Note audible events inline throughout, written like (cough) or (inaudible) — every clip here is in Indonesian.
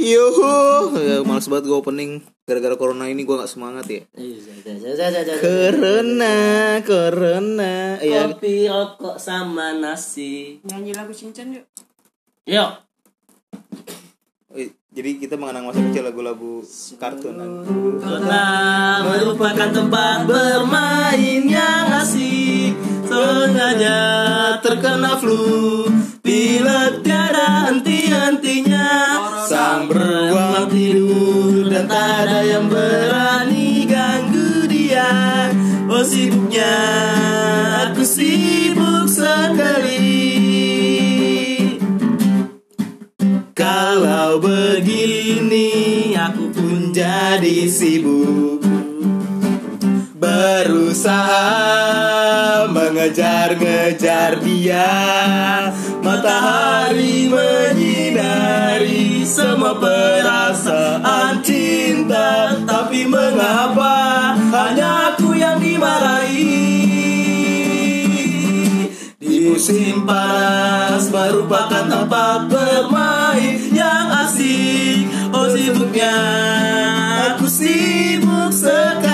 Yuhu, ya, males banget gue opening gara-gara corona ini gue nggak semangat ya. Karena, karena, ya Kopi rokok sama nasi. Nyanyi lagu Shinchan yuk. Yuk. jadi kita mengenang masa kecil lagu-lagu kartun. Karena merupakan tempat bermain yang asik Sengaja terkena flu Bila tiada henti-hentinya Sang beruang tidur Dan tak ada yang berani ganggu dia. Oh sibuknya Aku sibuk sekali. Kalau begini aku pun jadi sibuk. Berusaha mengejar-ngejar dia. Matahari menyinari semua perasaan cinta. Tapi mengapa hanya aku yang dimarahi? Di musim panas merupakan tempat bermain yang asik. Oh sibuknya. Aku sibuk sekali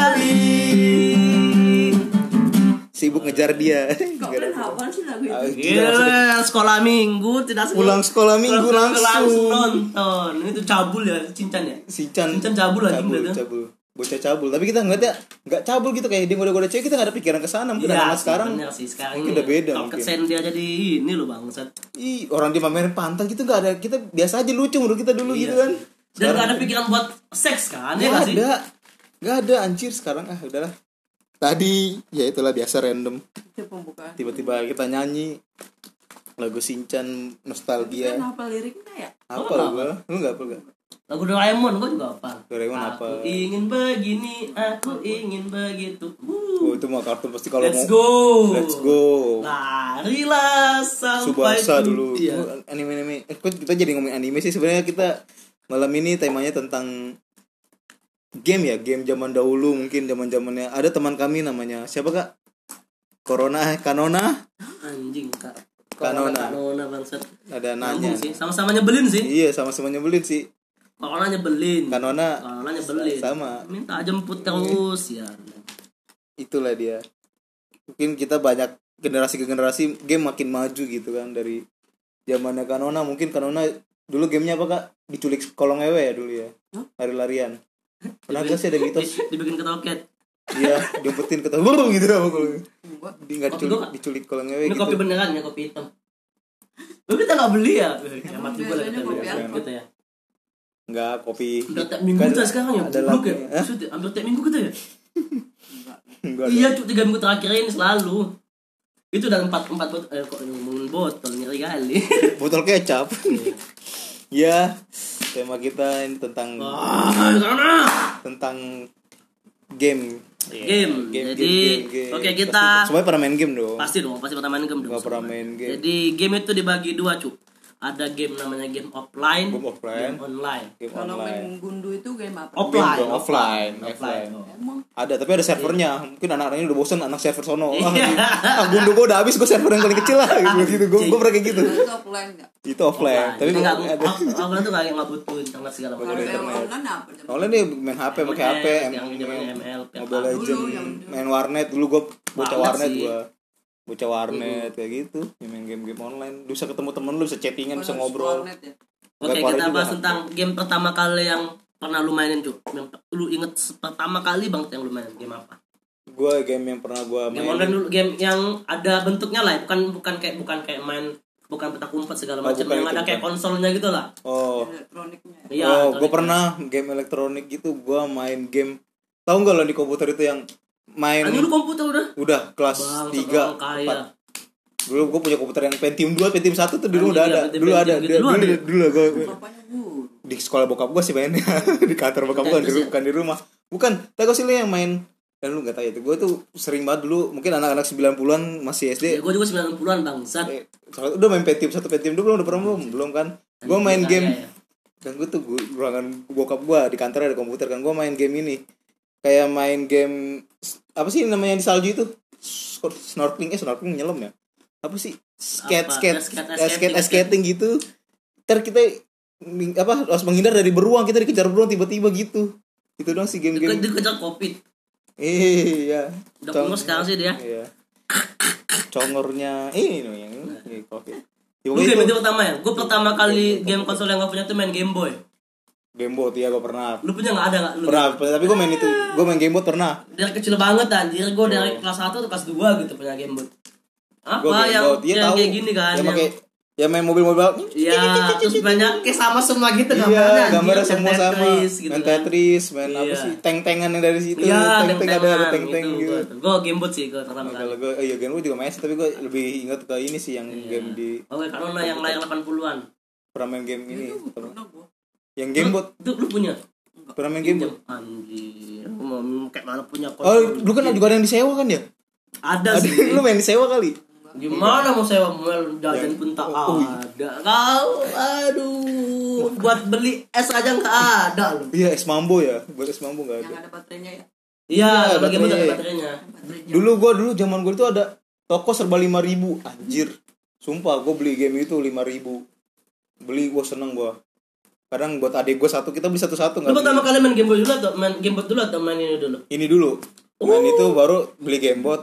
Sibuk ngejar dia. (laughs) Kok kan sih lagu itu? gila, Iya, sekolah minggu tidak Pulang sekolah minggu langsung. nonton. Itu cabul ya, cincan ya. Sinchan Sinchan cabul anjing cabul, cabul. Bocah cabul. Tapi kita ngeliatnya nggak cabul gitu kayak dia goda-goda cewek kita nggak ada pikiran ke sana. Mungkin anak sih, sekarang sih sekarang mungkin ini. udah beda Kalau mungkin. kesen dia jadi ini loh bangsat. Ih, orang dia pamerin pantat gitu nggak ada. Kita biasa aja lucu menurut kita dulu Iya gitu kan. Dan gak ada pikiran buat seks kan, ya Nggak sih? ada. Nggak ada anjir sekarang ah udahlah. Tadi ya itulah biasa random. Itu pembukaan. Tiba-tiba kita nyanyi lagu Sinchan nostalgia. Kan apa liriknya ya? Apa Oh, gua? Lu enggak apa enggak? Lagu Doraemon gue juga apa? Doraemon aku apa? ingin begini, aku ingin begitu. Oh, Wuh. itu mah kartun pasti kalau Let's mau go. Let's go. Larilah sampai Subasa dulu. Iya. Anime-anime. Eh, kok kita jadi ngomongin anime sih sebenarnya kita malam ini temanya tentang game ya, game zaman dahulu mungkin zaman-zamannya ada teman kami namanya siapa Kak? Corona eh, Kanona Anjing kak. Kanona. Kanona bangsat. ada nanya. sih, sama-sama nyebelin sih. Iya, sama-sama nyebelin sih. Corona nyebelin. Kanona Corona nyebelin. sama. Minta jemput terus ya. itulah dia. Mungkin kita banyak generasi ke generasi game makin maju gitu kan dari zamannya Kanona mungkin Kanona dulu gamenya apa kak diculik kolong ewe ya dulu ya lari-larian pernah gak sih ada mitos Di- Dibikin ketoket. Iya, diumpetin ke tahu gitu apa kalau Enggak. di nggak diculik diculik kalau ngewe Ini gitu. kopi beneran ya, kopi hitam. Tapi kita nggak beli ya. Hemat juga lah kita beli apa? gitu ya. Enggak, kopi. Udah tiap minggu Kan kita sekarang ya, ada goblok ya. Hampir tiap minggu kita ya. Enggak. Iya, cuk tiga minggu terakhir ini selalu. Itu udah empat empat botol, eh, kok ngomongin botol ngeri kali. Botol kecap. ya, tema kita ini tentang karena tentang game. game. Game, Jadi, game, game, game. oke Pasti- kita Semuanya pernah main game dong. pasti dong, pasti pernah main game dong. Pernah main game. Jadi game itu dibagi dua, cuk. Ada game namanya game offline, Game offline. game online. Game Kalau online. main gundu itu game apa? Offline. Game dong, offline, offline. oh. Ada, tapi ada servernya. Mungkin anak-anaknya udah bosen anak server sono. Ah, Iya. (laughs) ah gundu gua udah habis, gua server yang paling kecil lah. (laughs) Gitu, gua, gua pernah kayak gitu. itu offline nggak? Itu offline. Tapi Jadi nggak ada. off- offline tuh nggak nggak butuh internet segala macam. Kalau online apa? Online dia main HP pakai HP, ML, Mobile. Legend, Dulu yang- main warnet dulu gue bocah Warnet gue bocah warnet kayak gitu ya main game-game online lu bisa ketemu temen lu bisa chattingan bisa ngobrol warnet ya. Oke, kita bahas tentang game pertama kali yang pernah lu mainin, Cuk. Yang lu inget pertama kali banget yang lu main game apa? gue game yang pernah gue Game main online dulu, game yang ada bentuknya lah, ya. bukan bukan kayak bukan kayak main bukan petak umpet segala Oh, macam yang itu, ada kayak bukan. konsolnya gitu lah. oh Elektroniknya. Iya. oh gue pernah game elektronik gitu gue main game tahu nggak lo di komputer itu yang main Anjir lu komputer udah. udah kelas tiga orang kaya. empat dulu gue punya komputer yang Pentium 2 Pentium 1 tuh rumah udah ada iya, dulu ada dulu ada ya? dulu gue di sekolah bokap gue sih mainnya (laughs) di kantor bokap gue di, Terus ya? bukan di rumah bukan tapi sih lu yang main dan lu gak tahu itu gue tuh sering banget dulu mungkin anak-anak 90-an masih SD Ya gue juga 90-an bangsat. eh, udah main Pentium satu Pentium dua belum udah pernah belum belum kan gue main game ya. dan gue tuh ruangan bokap gue di kantor ada komputer kan gue main game ini kayak main game apa sih namanya di salju itu? Snorkeling eh snorkeling nyelam ya? Apa sih? Skate Apa? skate Skate, eh, skate skating, eh, skating gitu. Ntar kita apa harus menghindar dari beruang kita dikejar beruang tiba-tiba gitu. Itu dong sih game-game. Dikejar covid. iya. Udah Cong- punya sekarang sih dia. iya. Congornya ini nih yang ini covid ya, Lu pokoknya game itu pertama ya? Gue pertama kali game konsol yang gak punya tuh main Game Boy. Gamebot ya gue pernah Lu punya gak ada gak? Lu? pernah tapi gue main itu gue main gamebot pernah Dari kecil banget anjir, gue dari kelas 1 atau kelas 2 gitu punya Game Boy. Apa gue yang, gamebot dia yang tahu kayak gini kan? yang yang- pakai ya main mobil-mobil Iya, terus banyak kayak sama semua gitu Iya, gambarnya. anjir, gambarnya semua sama. Tetris gitu main kan. Tetris, main apa Iya. sih? Tank-tankan yang dari situ. Iya, tank-tank ada ada tank-tank gitu. Gue game bot sih gue pertama Nah, kali. kalau gue, oh iya game gue juga main sih, tapi gue lebih ingat ke ini sih yang game di Oke, karena yang layar 80-an. pernah main game ini. Apa? pernah gua. Yang game bot Itu lu punya? pernah main game bot. Anjir, mau kayak mana punya Oh, konsol? lu kan juga ada yang disewa kan ya? Ada Ada sih. (laughs) lu main disewa kali. Gimana mau sewa mall jajan pun tak Oh, iya. ada. Kau, aduh, buat beli es aja nggak ada lu. Iya, es mambo ya. Buat es mambo enggak Yang ada. Iya. ada baterainya ya. Iya, Iya, bagi baterainya. baterainya. Dulu gua dulu zaman gue itu ada toko serba 5000 Anjir. Sumpah, gue beli game itu 5000 Beli gue seneng gua. Kadang buat adik gue satu kita beli satu-satu Lu nggak pertama kali main game boy dulu atau main game bot dulu atau main ini dulu? Ini dulu. Main Oh. itu baru beli gamebot.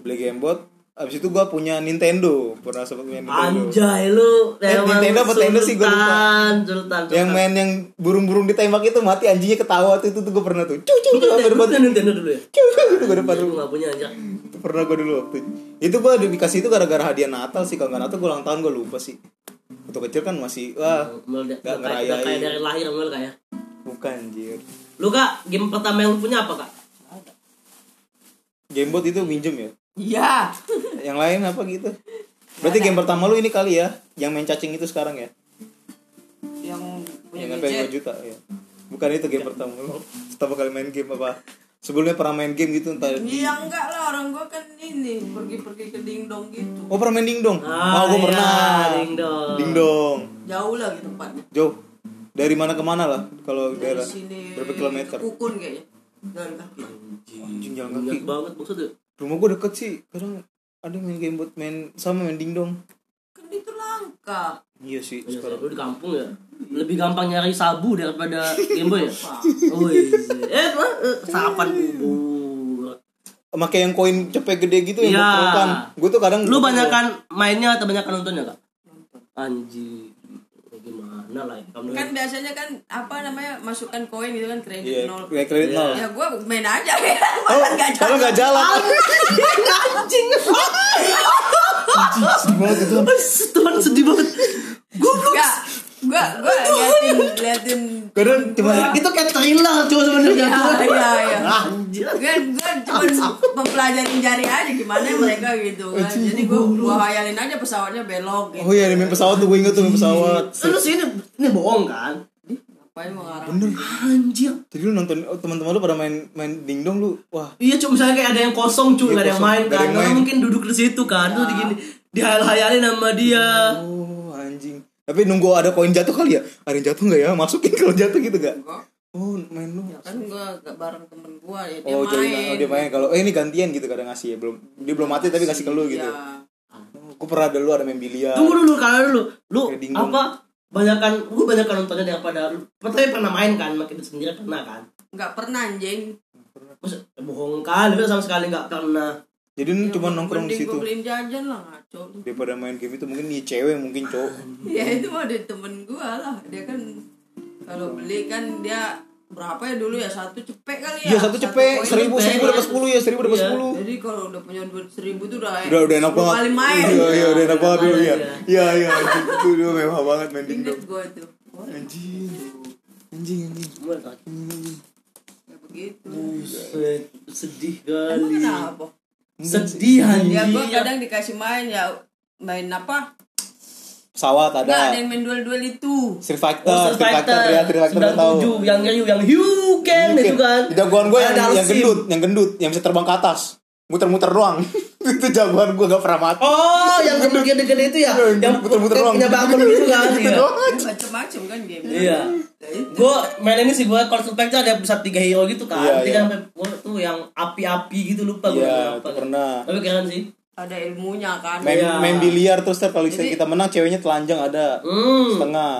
Beli gamebot. Abis itu gua punya Nintendo. Pernah sempet main Nintendo. Anjay lu Eh, Nintendo apa Nintendo sih, gua lupa. Sultan, Sultan, Yang main yang burung-burung ditembak itu mati anjingnya ketawa tuh itu tuh gue pernah tuh. Cucu cucu gue lu depan. punya Nintendo dulu ya? Cucu itu gue depan. Gak punya aja. Itu pernah gue dulu waktu itu gue dikasih itu gara-gara hadiah Natal sih kalau nggak Natal gue ulang tahun gue lupa sih waktu kecil kan masih wah Nggak kayak udah ngerayain. kayak dari lahir mel kayak. bukan anjir Lu kak, game pertama yang lu punya apa kak? gamebot itu minjem ya Iya. (laughs) yang lain apa gitu berarti game pertama lu ini kali ya yang main cacing itu sekarang ya Yang punya yang sampai 5 gadget. juta ya bukan itu game pertama lu pertama kali main game apa sebelumnya pernah main game gitu entah di Iya enggak lah orang gua kan ini pergi-pergi ke dingdong gitu. oh pernah main dingdong Ah, oh gue iya, pernah dingdong. dingdong Jauh lah gitu tempatnya. jauh dari mana ke mana lah kalau Dari daerah sini berapa kilometer Kukun kayaknya. Jalan kaki. anjing jalan kaki banget maksudnya. rumah gue deket sih kadang ada main game buat main sama main dingdong Kan itu langka. iya sih Ya, sekarang lu di kampung ya. Lebih gampang nyari sabu daripada Game Boy ya? Oh iya. Eh, apa? Eh, Sapan kubur. pakai yang koin cepet gede gitu yang Iya. kan gue tuh kadang Lu banyakan mainnya atau banyakan nontonnya kak? Anjir. Gimana lah ya? Kamu Kan biasanya kan apa namanya masukkan koin gitu kan kredit iya nol. kayak kredit nol Ya gua main aja ya. (laughs) oh nggak kalau jalan. nggak jalan Anjing. banget itu Tuhan sedih banget. Goblok. Enggak. Gua gua liatin liatin kadang cuma Itu kayak thriller coba sebenarnya. Iya, iya, iya. Anjir. Gue gue cuma mempelajarin jari aja gimana mereka gitu kan. Jadi gue gua hayalin aja pesawatnya belok gitu. oh iya main pesawat tuh gue inget tuh pesawat Terus ini ini bohong kan? Ngapain bener Anjir. jadi lu nonton oh, teman-teman lu pada main main dingdong lu wah Iya cuma misalnya kayak ada yang kosong cuy, Iya, nggak ada yang main kan. main. mungkin duduk di situ kan, terus digini dihayal-hayalin sama dia. oh tapi nunggu ada koin jatuh kali ya ada yang jatuh nggak ya masukin kalau jatuh gitu gak Enggak. oh main lu Ya kan gue gak bareng temen gue ya dia oh jadi main. oh, dia main kalau eh ini gantian gitu kadang ngasih ya belum dia belum mati tapi ngasih ke lu gitu Iya. Gue pernah dulu ada main biliar. Tunggu dulu, kalau dulu. Lu apa? Banyakan lu banyakan nontonnya daripada lu. Tapi pernah main kan, makin sendiri pernah kan? Nggak pernah anjing. Terus bohong kali, lu sama sekali nggak pernah. Jadi ini cuma nongkrong di Mending situ. gue beliin jajan lah ngaco. Daripada main game itu mungkin nih cewek mungkin cowok. Ya itu mah dari temen gue lah. Dia kan kalau beli kan dia berapa ya dulu ya satu cepet kali ya. Iya satu cepet seribu seribu dapat sepuluh ya seribu dapat Iya. sepuluh. Jadi kalau udah punya duit seribu tuh udah Udah udah enak 10 banget. kali main. Iya iya udah enak banget dulu ya. Iya. Iya iya itu dulu mewah banget main Ingat dingdong. gue. Wah, Anjing. Anjing anjing. Tak- ya begitu. Sedih Emang kali. kenapa? Sedih anjing. Ya gue kadang dikasih main ya main apa? Pesawat Enggak ada ada. yang main duel-duel itu. Street Fighter, Oh, Street Fighter ya, Street Fighter tahu. 97 yang yang yang you can itu kan. Jagoan gue yang, yang gendut, yang gendut, yang bisa terbang ke atas. Muter-muter doang. (laughs) itu jagoan gue gak pernah mati. Oh, yang gede-gede itu ya. Iya, Yang muter-muter doang. punya bangun gitu kan. Gitu (laughs) Iya. doang. Macem-macem kan game. Iya. Ya. Gue main ini sih gue kalau Pack tuh ada pusat tiga hero gitu kan. Iya, Dia iya. sampai gua tuh yang api-api gitu lupa gue. Iya, itu pernah. Tapi keren sih. Ada ilmunya kan. Main Iya. main biliar terus ntar kalau kita menang ceweknya telanjang ada Hmm. setengah.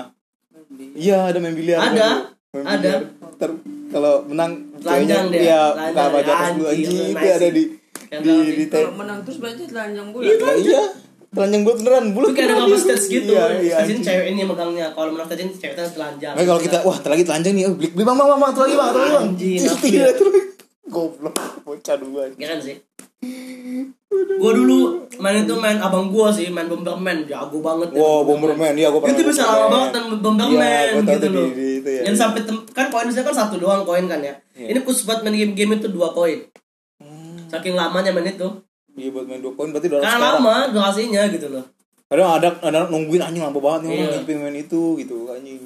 Iya, ada main biliar. Ada. Main ada. Ntar kalau menang Telanjang ceweknya, dia, telanjang buka baju dia. atas dulu Anjing, ada di Yang di di sih. Kalau menang terus berarti telanjang bulan. Iya, Lah, iya. Telanjang bulat beneran, bulat. Itu kayak ada kapasitas gitu. Iya, iya. Station anjing. cewek ini yang megangnya. Kalau menang station ceweknya telanjang. Nah, kalau kita wah lagi telanjang nih, oh, beli beli bang bang bang, bang, tuh lagi bang, tuh lagi bang. Anjing, Iya, ya? terus goblok bocah dulu anjing. Ya kan sih. Gue dulu main itu main abang gue sih, main Bomberman, jago banget. ya. Wow, Bomberman, iya gua pernah. Itu bisa lama banget dan Bomberman Iya, tahu gitu loh. di- di itu ya. Yang sampai tem- kan koin saya kan satu doang koin kan ya. Iya. Ini khusus buat main game-game itu dua koin. Saking lamanya main itu. Iya buat main dua poin berarti udah Karena sekarang. lama durasinya gitu loh. Kadang ada ada nungguin anjing lama banget nih orang Iya. ngipin main itu gitu anjing.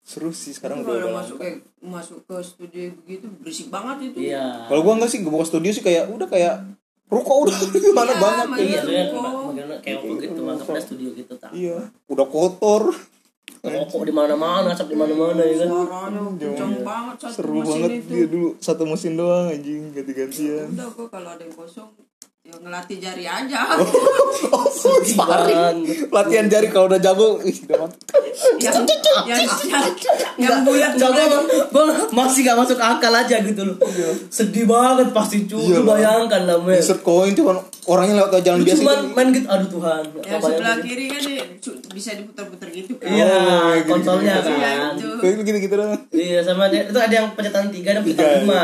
Seru sih sekarang udah. Masuk eh masuk ke studio begitu berisik banget itu. Iya. Kalau gua enggak sih, gua buka studio sih kayak udah kayak ruko udah (laughs) mana Iya, banyak kayak Iya, Iya, bagaimana kayak apa gitu, anggapnya studio gitu tak. Iya, udah kotor. Rokok di mana-mana, asap di mana-mana ya kan. Suaranya kencang banget satu Seru mesin banget itu. dia dulu satu mesin doang anjing ganti-gantian. Udah gua kalau ada yang kosong ya ngelatih jari aja. (laughs) Oh, sparring. Latihan jari kalau udah jago, ih udah mantap. yang yang yang, yang bulat Enggak, gue, gue masih gak masuk akal aja gitu loh. Sedih banget pasti cu. Iya, bayangkan lah men. Insert koin cuman orangnya lewat jalan biasa cuman gitu. main gitu, aduh Tuhan. yang Apa sebelah kiri kan bisa diputar-putar gitu kan. Iya, Oh, gitu, konsolnya gitu. Iya, kan. itu. Kayak gitu-gitu doang. Iya sama dia itu ada yang pencetan tiga dan pencetan lima.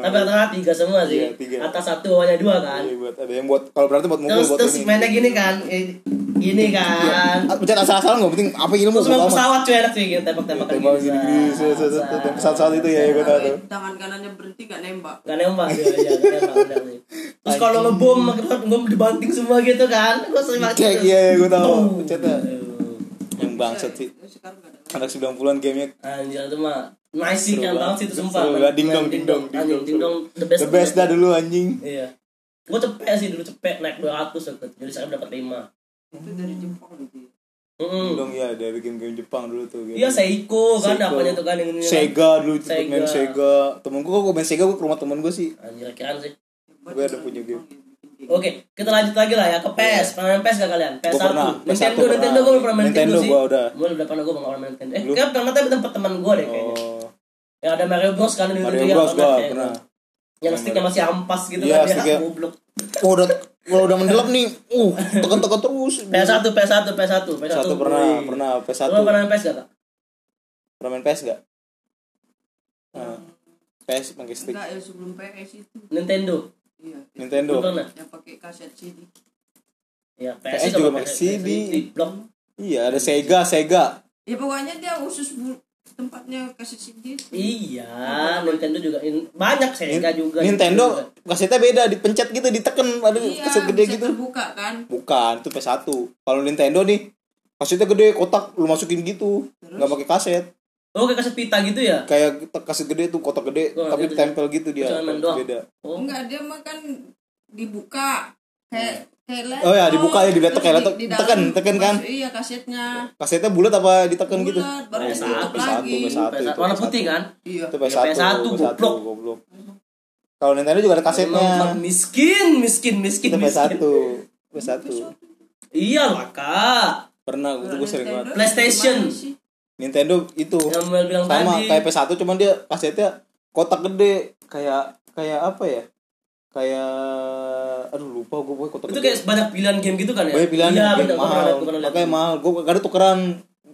Tapi rata-rata tiga semua sih. Iya, tiga. Atas satu bawahnya dua kan. Iya buat ada yang buat kalau berarti buat mukul Terus buat terus ini. mainnya gini kan, eh, gini kan. Ah, Pencet asal-asalan nggak penting apa ilmu Terus main pesawat cuy enak sih gitu tembak-tembakan Tembak gini gini, pesawat-pesawat itu ya, gue tahu tuh. Tangan kanannya berhenti gak nembak. Gak nembak iya. Terus kalau ngebom, makin bom dibanting semua gitu kan. Gue sering banget. Kayak iya, gue tahu. Tuh. Pencetnya yang bangsat sih. Anak 90-an gamenya Anjir itu mah nice sih kan banget sih itu sumpah. Ding dong, ding dong, ding dong. the best. the best dah dulu anjing. Iya. Gue cepet sih dulu cepet naik 200 waktu itu. Jadi saya dapat 5. Itu dari Jepang gitu. ya. Ding dong ya dari game-game Jepang dulu tuh. Iya Seiko kan Seiko. apanya tuh kan yang ini. kan. Sega dulu Sega. main Sega. Temen gue kok main Sega gue ke rumah temen gue sih. Anjir kira sih. Gue ada punya game. Oke, kita lanjut lagi lah ya ke PS. Pernah main PS gak kalian? PS1. Gua pernah. PS1 Nintendo, pernah. Nintendo gue belum pernah main Nintendo, Nintendo sih. gua udah. Gue udah pernah gue pernah main Nintendo. Eh, kan pernah tapi tempat teman gue deh kayaknya. Oh. Ya ada Mario Bros kan di Mario Nintendo Bros ya, gua kayak pernah. gitu. Yang sticknya masih ampas gitu Iya, kan sticknya. goblok. Oh, udah kalau udah mendelap nih, uh, tekan-tekan terus. PS1, PS1, PS1, PS1. Satu pernah, Wih. pernah PS1. Lu pernah main PS gak? Kak? Pernah main PS gak? Nah, PS pakai stick. Enggak ya sebelum PS itu. Nintendo. Iya. Nintendo. Lu pernah? Yang pakai kaset CD. Iya, PS PS, juga pakai PS, CD. Blok. Iya, ada Sega, Sega. Ya pokoknya dia khusus bu- tempatnya kaset CD. Iya, Nintendo juga in- banyak Sega juga. Nintendo juga. kasetnya beda, dipencet gitu, diteken ada Iya, kaset gede gitu. terbuka kan. Bukan, itu PS1. Kalau Nintendo nih, kasetnya gede, kotak lu masukin gitu. Terus? nggak pakai kaset. Oh, kayak kaset pita gitu ya? Kayak kaset gede tuh, kotak gede, nggak tapi tempel gitu dia. Beda. Oh, Enggak dia mah kan dibuka kayak kayak laptop. Oh ya, dibuka ya, di laptop, Terus kayak di- di Tekan, tekan kan? Iya kasetnya. Kasetnya bulat apa ditekan gitu? Bulat, baru PS1, ditutup PS1, lagi. PS1. PS1. itu Warna PS1. putih kan? Iya. Itu Ya, PS1, PS1, goblok. goblok. Kalau Nintendo juga ada kasetnya. miskin, miskin, miskin, miskin. PS1. PS1. Iya lah kak. Pernah, gue sering banget. PlayStation. Nintendo itu Yang bilang sama tadi. kayak PS1 cuman dia kasetnya kotak gede kayak kayak apa ya? Kayak aduh lupa gue pokoknya kotak itu gede. kayak banyak pilihan game gitu kan ya? Banyak pilihan iya, game bener, mahal. Makanya mahal. Gue gak ada tukeran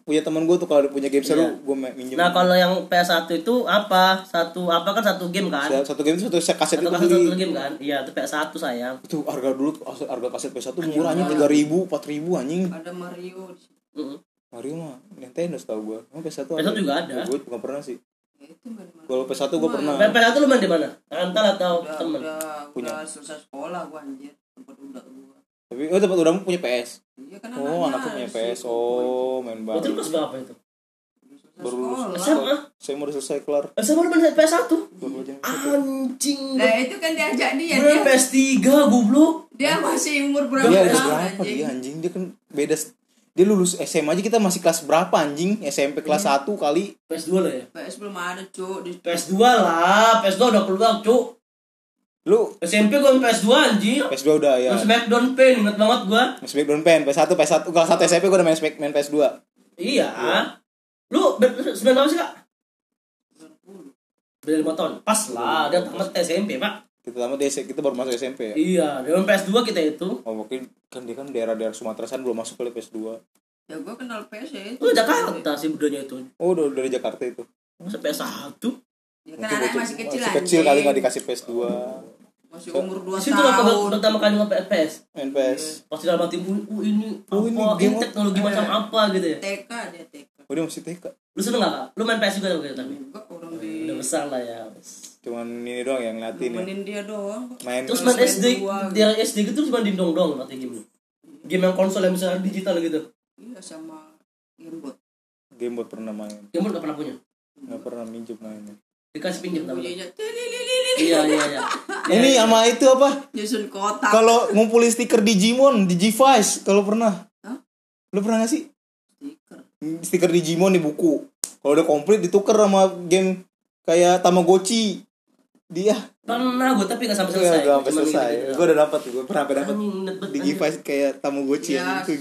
punya temen gue tuh kalau ada punya game seru Iya. gue minjem. Nah kalau yang PS1 itu apa? Satu apa kan satu game kan? satu, satu game itu satu kaset Satu itu kaset satu game kan? Iya itu PS1 sayang. Itu harga dulu harga kaset PS1 murahnya tiga ribu, empat ribu anjing. Ada Mario situ. Mario mah Nintendo setahu gue. Emang PS1 PS1 juga ada. Gue gak pernah sih. Ya, itu. Kalau PS1 gue pernah. PS1 lu main di mana? Rental atau udah, temen? udah, Punya. udah selesai sekolah gua anjir tempat udah gua Tapi oh tempat udahmu punya PS. iya kan Oh, anakku punya PS. Oh, main Itu banget. kelas berapa itu? Baru lulus. SMA? Saya mau udah selesai kelar. SMA lu main PS1? Baru aja. Anjing. Nah itu kan diajak dia Gue dia, PS3 goblok. dia masih umur berapa Dia ada tahun berapa anjing dia anjing? Dia kan beda dia lulus SMA aja kita masih kelas berapa anjing? SMP kelas 1 kali. PS2 lah ya? PS belum ada cuk di PS2 lah, PS2 udah keluar cuk Lu SMP gua main PS2 anjing PS2 udah ya. Terus Smackdown Pain, inget banget gua Smackdown Pen PS1 PS1 kelas 1 SMP gue udah main main PS2. Iya Lu sembilan tahun sih kak? Beda lima tahun. Pas lah, dia tamat SMP pak. Kita tamat di kita baru masuk SMP ya Iya, dengan PS2 kita itu. oh mungkin kan dia kan daerah-daerah Sumatera Selatan belum masuk kali PS2 ya gue kenal PS ya Lu Jakarta sih budanya itu. oh udah dari Jakarta itu Masa PS1? ya kan anak masih kecil masih kecil kali nggak dikasih PS2 masih umur 2 Situ lah tahun pertama kali nge PS. main PS Pasti dalam hati, uh, ini Oh, ini apa, game ini teknologi macam apa gitu ya. TK dia TK oh dia masih TK Lu seneng gak? Lu main PS juga gitu tapi? enggak orang di Udah besar lah ya. Cuman ini doang yang ngeliatin ya nemenin dia doang main Terus main SD, gitu. dia SD gitu terus main dindong dong nanti game. Game yang konsol yang bisa digital gitu. iya sama gamebot gamebot pernah main Game lu gak pernah punya. nggak pernah minjem mainnya Dikasih pinjam tapi. bunyinya tilililili Iya iya iya. (laughs) ini sama itu apa nyusun kotak kalau ngumpulin stiker Digimon Digivice kalau pernah Hah? lu pernah gak sih stiker stiker Digimon di buku kalau udah komplit ditukar sama game kayak Tamagotchi dia Pernah gue tapi gak sampai Gak selesai. sampai Cuma selesai gue udah dapat gue pernah dapat anjing. Digivice kayak Tamagotchi ya itu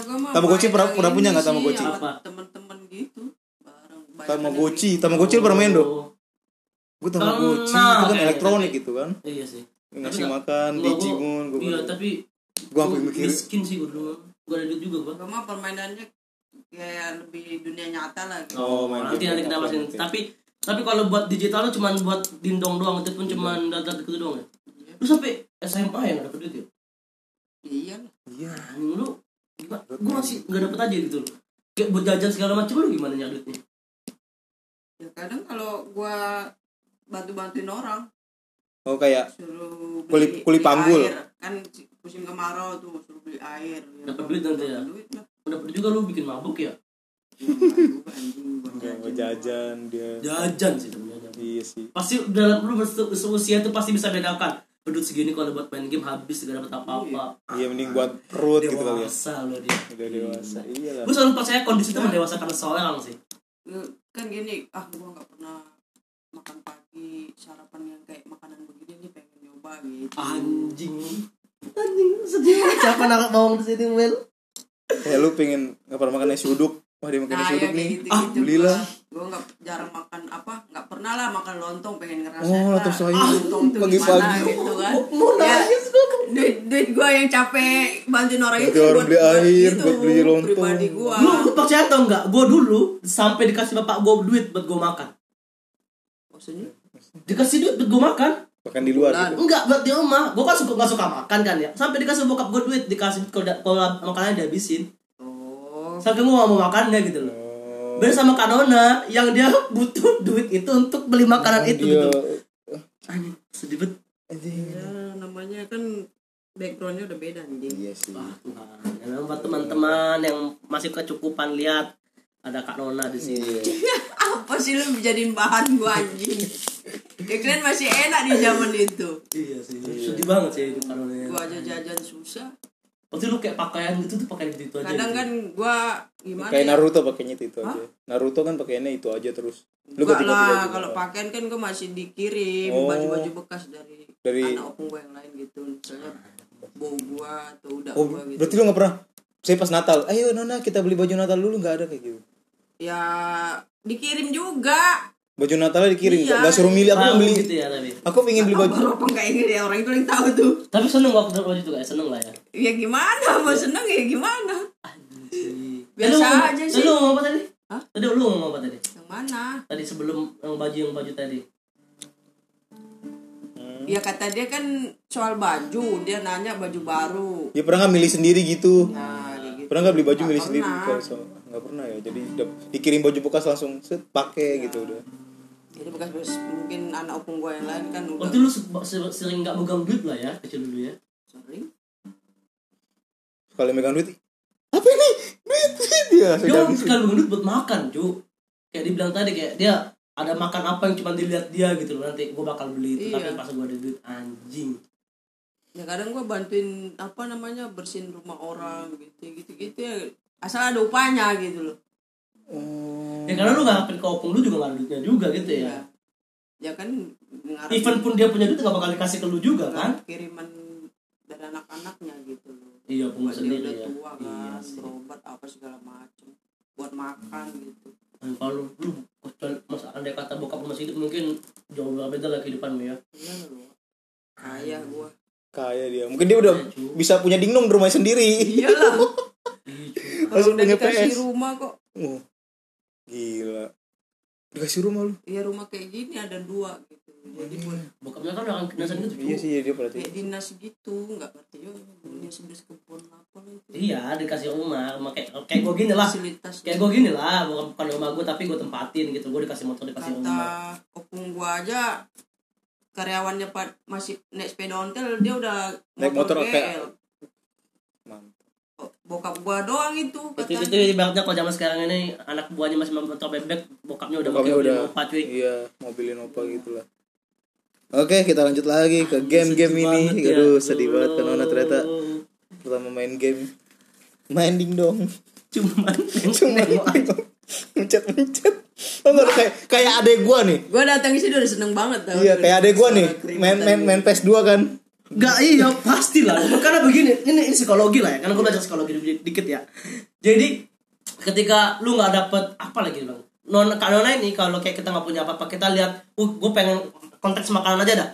gua mah Tamagotchi main pernah- pernah punya nggak sama Apa? temen-temen gitu Tamagotchi yang Tamagotchi lu pernah main dong gue Tamagotchi Pernah, itu kan elektronik gitu kan Iya sih. ngasih makan Digimon gue Iya tapi gue sampai gua mikir miskin sih gue dulu. Gue ada duit juga gue. gua mah permainannya kayak lebih dunia nyata lah gitu. Oh, main nanti nanti kita oke. Tapi tapi kalau buat digital lu cuman buat dindong doang itu pun cuman data gitu doang ya. Lu sampai SMA ya nggak dapet duit ya? iya iya Anjing lu gimana? Gue masih nggak dapet aja gitu loh. Kayak buat jajan segala macam lu gimana nyari duitnya? ya kadang kalau gua bantu-bantuin orang oh kayak suruh Kuli- kuli panggul. air. kan musim kemarau tuh suruh beli air ya. Dapat duit nanti ya? Dapat duit lah Dapet juga lu bikin mabuk ya? Ya, nggak juga, anjing, buat nggak mau jajan. dia Jajan sih sebenarnya. iya sih Pasti dalam lu seusia itu pasti bisa bedakan. Duit segini kalau buat main game habis gak dapet apa-apa. iya mending buat perut gitu kali ya Dewasa lu dia. udah dewasa iya lah Gue selalu percaya kondisi itu mendewasakan seseorang sih. Ya, kan gini ah gua nggak pernah makan pagi sarapan yang kayak makanan begini nih pengen nyoba gitu Anjing. Anjing sedih siapa naruh bawang di sini Mel. kayak lu pengen nggak pernah makan nasi uduk wah dia makan nah nasi ya uduk nih gitu ah gitu belilah gue nggak jarang makan apa nggak pernah lah makan lontong pengen ngerasain Oh, lontong sayur. lontong tuh Pagi-pagi. gimana gitu kan Mau ya nangis gue. duit duit gue yang capek bantuin orang itu orang buat beli air, itu, buat beli lontong. pribadi gue Lu, lu percaya atau enggak? Gue dulu sampai dikasih bapak gue duit buat gue makan. maksudnya Dikasih duit buat gue makan. makan di luar gitu Enggak, buat di rumah. Gue kan suka nggak suka makan kan ya. Sampai dikasih bokap gue duit, dikasih kalau makanannya dihabisin. Oh Saking gue gak mau makannya gitu loh. oh Beda sama Kanona yang dia (laughs) butuh duit itu untuk beli makanan itu dia gitu. Anjing, sedih banget. ya namanya kan backgroundnya udah beda anjing iya sih Wah, Tuhan. Ya, memang buat teman-teman yang masih kecukupan lihat ada Kak Nona di sini. iya (laughs) apa sih lu jadiin bahan gue anjing ya kalian masih enak di zaman itu Iya sih. Sedih banget sih itu Kak Nona. gue aja jajan susah Pasti lu kayak pakaian gitu tuh pakaian gitu aja. kadang gitu. kan gue gimana kayak ya Naruto pakainya itu, itu aja Naruto kan pakainya itu aja terus lu Enggak ganti-ganti lah, kalau pakaian kan gue masih dikirim Oh. baju-baju bekas dari, Dari- anak opung gue yang lain gitu. Misalnya bau gua atau udah oh gua gitu. berarti lu nggak pernah saya pas Natal ayo Nona kita beli baju Natal dulu nggak ada kayak gitu Ya dikirim juga. baju Natalnya dikirim Iya. nggak suruh milih aku beli gitu ya tapi. aku pengen beli baju apa enggak inget ya orang itu yang tahu tuh. Tapi seneng waktu baju itu kayak seneng lah ya. Ya gimana, mau seneng ya gimana? Biasa lu- aja sih. Lu ngomong apa tadi? Hah? Tadi lu ngomong apa tadi? Yang mana? Tadi sebelum yang baju yang baju tadi. Ya kata dia kan soal baju, dia nanya baju baru. ya pernah nggak milih sendiri gitu Nah, gitu. pernah nggak beli baju Nggak milih sendiri pernah. Kalau so- nggak pernah ya jadi dikirim baju bekas langsung set pakai gitu udah Jadi bekas bekas mungkin anak opung gue yang lain kan udah Waktu lu se- se- sering nggak megang duit lah ya kecil dulu ya. sering. Kalau megang duit apa ini? Duit duit. Ya Dia sekali megang duit buat makan cu. Kayak dibilang tadi kayak dia ada makan apa yang cuma dilihat dia gitu loh. Nanti gue bakal beli itu Iya. tapi pas gue ada duit anjing. Ya kadang gue bantuin apa namanya bersihin rumah orang gitu gitu gitu ya. Asal ada upahnya gitu loh. Oh ya karena lu nggak ke opung lu juga nggak ada duitnya juga gitu ya. Ya ya kan ngarep even pun dia punya duit nggak bakal dikasih ke lu juga kan? Kiriman dari anak-anaknya gitu loh iya dia sendiri udah ya tua iya kan sih berobat apa segala macem buat makan gitu kalau lu kecuali masa andai kata bokap masih hidup mungkin jauh berbeda lah kehidupanmu ya Iya lu. Kaya gua. kaya dia mungkin dia udah bisa punya dingdong di rumahnya sendiri Iyalah. (laughs) Iya, Langsung udah punya dikasih PS. rumah kok. oh, gila dikasih rumah lu Iya rumah kayak gini ada dua gitu. Jadi buat bokapnya kan orang kedinasan gitu iya sih dia berarti kayak dinas gitu, nggak ngerti yo. Dunia sebelas kebun apa lah itu. iya dikasih rumah rumah kayak kayak gue gini lah Fasilitas. kayak gue gini lah bukan bukan rumah gue tapi gue tempatin gitu gue dikasih motor dikasih Kata rumah opung gua aja karyawannya pak masih naik sepeda ontel dia udah Naik motor GL. kayak- mantap Oh, Bokap gua doang itu itu katanya. itu ibaratnya kalau zaman sekarang ini anak buahnya masih motor bebek bokapnya udah Bokapnya pakai udah mobil cuy iya mobilin opa gitu lah oke kita lanjut lagi ke game-game ini. banget ya. aduh sedih banget kan Nona ternyata pertama main game. Main. Dingdong cuman cuma mencet mencet. Oh enggak kayak kayak adek gua nih. Gua datang sini udah seneng banget tau. iya kayak adek gua nih. Main main main PS 2 kan. Gak iya pasti lah karena begini ini, ini psikologi lah ya. Karena gue belajar psikologi di- dikit ya. Jadi ketika lu nggak dapet apa lagi bang? Non kak nona ini kalau kayak kita nggak punya apa-apa kita lihat uh gue pengen konteks makanan aja dah.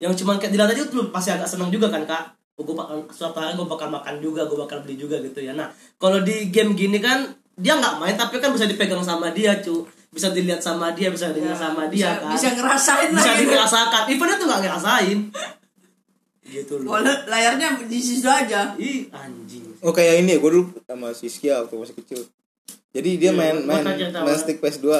Yang cuma kayak dilihat aja tuh pasti agak seneng juga kan kak? Gue bakal suatu hari gue bakal makan juga gue bakal beli juga gitu ya. Nah kalau di game gini kan dia nggak main tapi kan bisa dipegang sama dia cu. Bisa dilihat sama dia bisa dengar sama dia bisa, kan. bisa ngerasain bisa lagi. dirasakan. Eventnya tuh nggak ngerasain. Gitu loh. Kalau layarnya di situ aja. ih anjing. Oh kayak ini ya gua dulu sama Siskia waktu masih kecil. Jadi dia Iya, main main tahu. main stick PS 2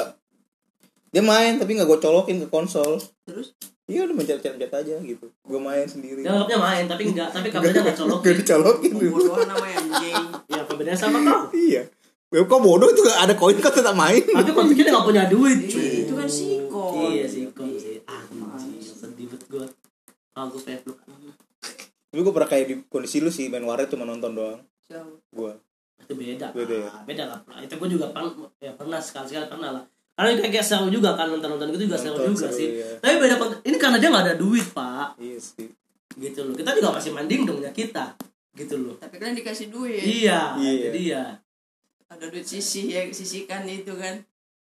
dia main tapi nggak gue colokin ke konsol. Terus? Iya udah mencet-mencet aja gitu. Gue main sendiri. Dia anggapnya main tapi enggak tapi kabelnya nggak colok gak dicolokin. Pembodohan namanya anjing. ya apa bedanya sama kau. Iya. Ya, kok bodoh itu gak ada koin kan tetap main. Tapi konteksnya dia nggak punya duit cuy. Itu kan sikon. iya sih. Kok sih anjing sedih banget gue aku pengen peluk Tapi gue pernah kayak di kondisi lu sih main waret cuma nonton doang. Siapa? gue itu beda. Beda. Ya? Ah, beda lah. Itu gue juga pernah ya pernah sekali sekali pernah lah karena kayak kayak seru juga kan nonton nonton itu juga seru Nonton juga seru, sih. iya. tapi beda ini karena dia nggak ada duit pak. Iya sih. Gitu loh. Kita juga masih manding dong ya kita. Gitu loh. Tapi kan dikasih duit. iya Iya. jadi ya Ada duit sisi ya sisihkan itu kan.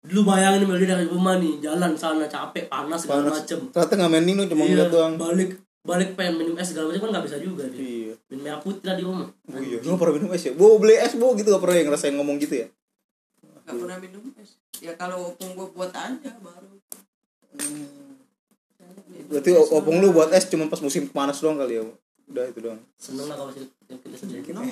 lu bayangin Mel, dia dari rumah nih jalan sana capek panas segala panas. macem. Ternyata nggak main Nino cuma Iya, ngeliat doang. balik balik pengen minum es segala macam kan nggak bisa juga dia. Iya. Minum merah putih lah di rumah. Oh iya lu pernah minum es ya? Bo beli es bo gitu gak pernah yang ngerasain ngomong gitu ya Gak pernah minum es. Ya kalau opung gua buat aja baru. berarti opung lu buat es cuma pas musim panas doang kali ya udah itu doang seneng lah kalau kita sedih Kenapa?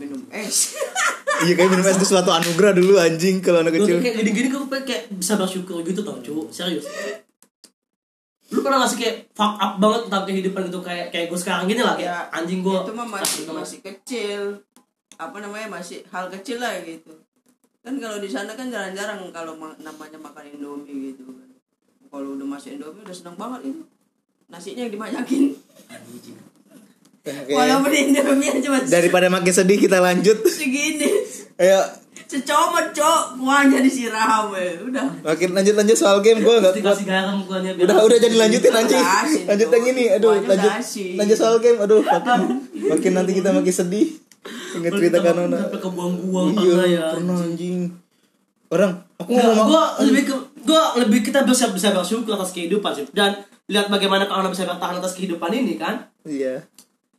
minum es. (laughs) iya kayak minum es itu suatu anugerah dulu anjing kalau anak Gue kecil kayak gini-gini gue kayak bisa bersyukur gitu tau cu serius lu pernah gak sih kayak fuck up banget tentang kehidupan gitu kayak kayak gue sekarang gini lah kayak Ya, anjing gue itu mah masih masih kecil. Apa namanya masih hal kecil lah gitu. Kan kalau di sana kan jarang-jarang kalau ma- namanya makan Indomie gitu kan. Kalau udah masuk Indomie udah seneng banget itu. Nasinya yang dibanyakin. anjing Oke. Walaupun Indomie cuma daripada makin sedih kita lanjut segini. ayo Secomot cok, kuahnya disiram ya. Udah. makin lanjut lanjut soal game gue nggak kuat kasih garam bukannya udah udah jadi lanjutin anjing lanjut tuh. yang ini aduh lanjut lanjut soal game aduh makin makin nanti kita makin sedih inget cerita kanona sampai kebuang-buang iya pernah ya pernah anjing. orang aku Nggak, ngomong gua lebih ke gua lebih kita bisa bisa bersyukur atas kehidupan sih. Dan lihat bagaimana kawan bisa bertahan atas kehidupan ini kan? Iya.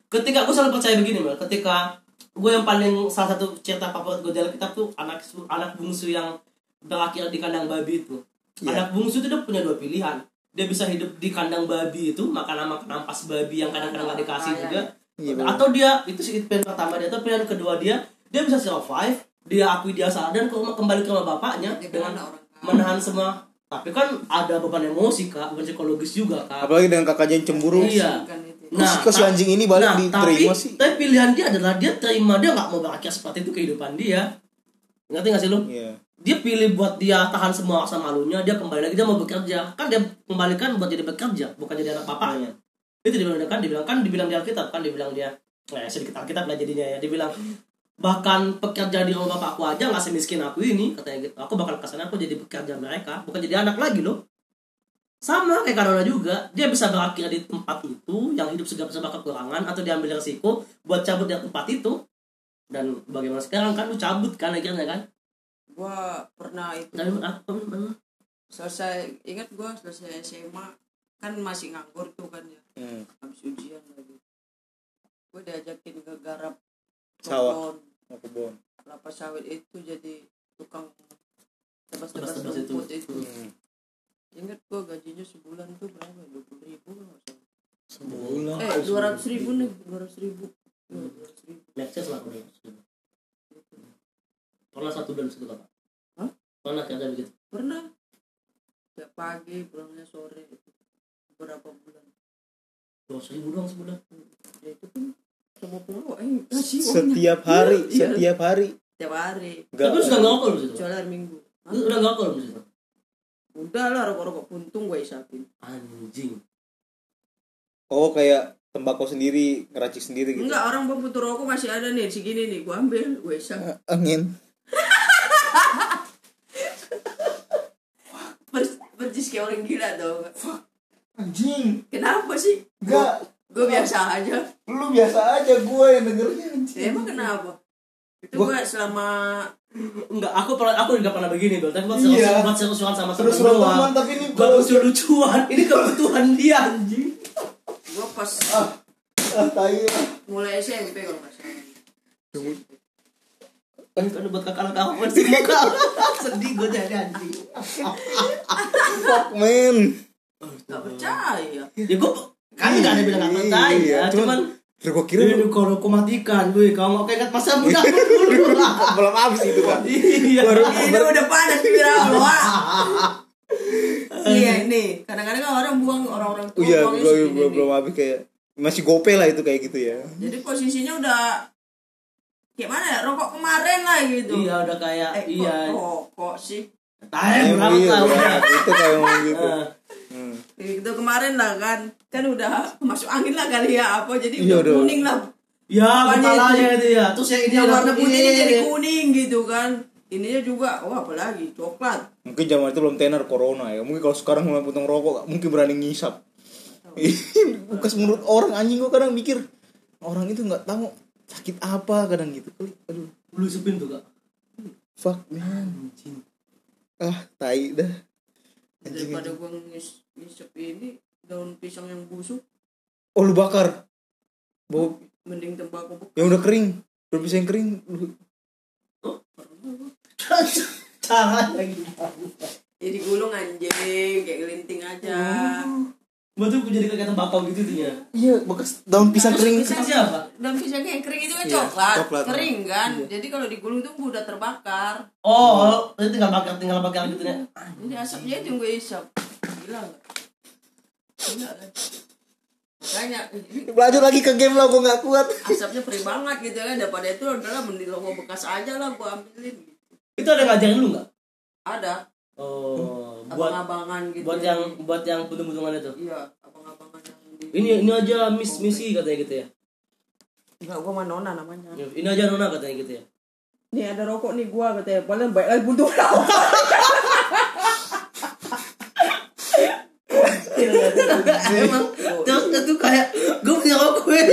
Ketika gue selalu percaya begini Mel ketika gue yang paling salah satu cerita favorit gue dalam kitab tuh anak anak bungsu yang berakhir di kandang babi itu. Iya. anak bungsu itu dia punya dua pilihan. Dia bisa hidup di kandang babi itu makan makan ampas babi yang kadang-kadang nggak dikasih Iya, juga Iya, bener. atau dia itu sih pilihan pertama dia atau pilihan kedua dia dia bisa survive dia akui dia salah dan kembali ke bapaknya Dia dengan orang menahan semua tapi kan ada beban emosi kak beban psikologis juga kak apalagi dengan kakaknya yang cemburu iya Kan itu. Kok si anjing ini balik diterima tapi, sih? Tapi pilihan dia adalah dia terima dia nggak mau berakhir seperti itu kehidupan dia. Ngerti gak sih lu? iya Dia pilih buat dia tahan semua rasa malunya, dia kembali lagi dia mau bekerja. Kan dia kembalikan buat jadi bekerja, bukan jadi anak bapaknya. Itu dibilang kan dibilang kan dibilang di Alkitab kan dibilang dia nah sedikit Alkitab lah jadinya ya. Dibilang bahkan pekerja di rumah bapakku aja nggak semiskin aku ini katanya gitu. Aku bakal ke sana aku jadi pekerja mereka bukan jadi anak lagi loh. Sama kayak Kanona juga dia bisa berakhir di tempat itu yang hidup segala serba kekurangan atau diambil resiko buat cabut dari tempat itu. Dan bagaimana sekarang kan lu cabut kan akhirnya kan? Gua pernah itu. Tapi apa memang? selesai ingat gua selesai SMA kan masih nganggur tuh kan ya Hmm. habis ujian lagi gua diajakin ke garap Sawah. kebun, kelapa sawit itu jadi tukang Tebas-tebas tebas-tebas itu. rumput itu Hmm. ingat gua gajinya sebulan tuh berapa dua puluh ribu kalau nggak salah. Sebulan. eh dua ratus ribu nih dua ratus ribu dua ratus ribu Maxes lah udah. Pernah satu bulan situ kakak? Hah? Pernah ada begitu? pernah tiap pagi pulangnya sore itu berapa bulan Dua ribu doang sebulan. ya itu kan sama pengawal eh kasih uangnya Setiap hari, Iya. setiap hari. tiap hari Enggak. Tapi lu sudah ngokol situ. kecuali hari minggu? Lu udah ngokol situ. udah lah rokok-rokok puntung gue isapin Anjing. Oh, kayak tembakau sendiri, ngeracik sendiri gitu. enggak orang bang putu rokok masih ada nih segini nih gue ambil gue isap Angin. (laughs) Per- persis kayak orang gila nggak? Anjing. kenapa sih Enggak. gue biasa aja Lu biasa aja gue yang dengernya anjing. Ya, emang kenapa itu Gua- gue selama Enggak, aku pernah aku juga pernah begini tuh. Tapi buat Iya. seru buat seru-seruan sama doang. teman tapi ini Buat lucu-lucuan. Ini kebutuhan dia anjing. gue pas ah, ah tai. mulai SMP kalau salah Kan kan buat kakak semua kau. Sedih gue jadi anjing. Fuck man. Nggak percaya. Ya gue kan nggak ada bilang nggak percaya, Iya, cuman cuman gue kira Ini kalau aku matikan, gue kamu mau ingat masa (laughs) muda dulu belum habis itu kan. Iya. ini udah panas pikiran lo (laughs) iya nih kadang-kadang kan orang buang orang-orang tua iya, gue belum habis kayak masih gope lah itu kayak gitu ya. jadi posisinya udah kayak mana ya rokok kemarin lah gitu. Iya udah kayak eh iya. kok rokok sih? Tahu berapa iya, tahun iya, itu kayak gitu. Hmm. itu kemarin lah kan kan udah masuk angin lah kali ya apa jadi Iya, udah udah. kuning lah Ya, kepalanya itu ya. Terus yang ini yang warna putihnya ini. jadi kuning gitu kan ininya juga wah apalagi coklat Mungkin zaman itu belum tenar corona ya. Mungkin kalau sekarang mulai potong rokok mungkin berani ngisap. (laughs) Bukan menurut orang anjing gue kadang mikir orang itu nggak tahu sakit apa kadang gitu. Aduh, Lu supin tuh, Kak. fuck man. Ah, tai dah. Daripada gua ngis ngisep ini daun pisang yang busuk Oh, lu bakar. Bau mending tembakau bekas yang udah kering. Udah bisa yang kering. Lu Caranya gimana? jadi gulung anjing kayak gelinting aja Gua tuh jadi kayak tembakau gitu tuh ya. Iya, bekas daun pisang kering. Pisang siapa? daun pisang yang kering itu kan Iya, coklat, coklat. kering kan jadi kalau digulung tuh udah terbakar Oh, itu tinggal bakar, tinggal bakar gitu ya. jadi asapnya itu gue isap gila kan makanya ini Lanjut lagi ke game lah, gue nggak kuat. asapnya perih banget gitu kan daripada itu adalah mending rokok bekas aja lah gua ambilin Itu ada ngajarin lu nggak? ada Oh, buat abang-abangan gitu buat yang buat yang buntung-buntungan itu. iya abang-abangan yang di Ini ini aja miss misi katanya gitu ya. enggak gua mah nona namanya Ini aja nona katanya gitu ya. nih ada rokok nih gua katanya paling baik lagi buntu emang Terus itu kayak gue punya rokok ya.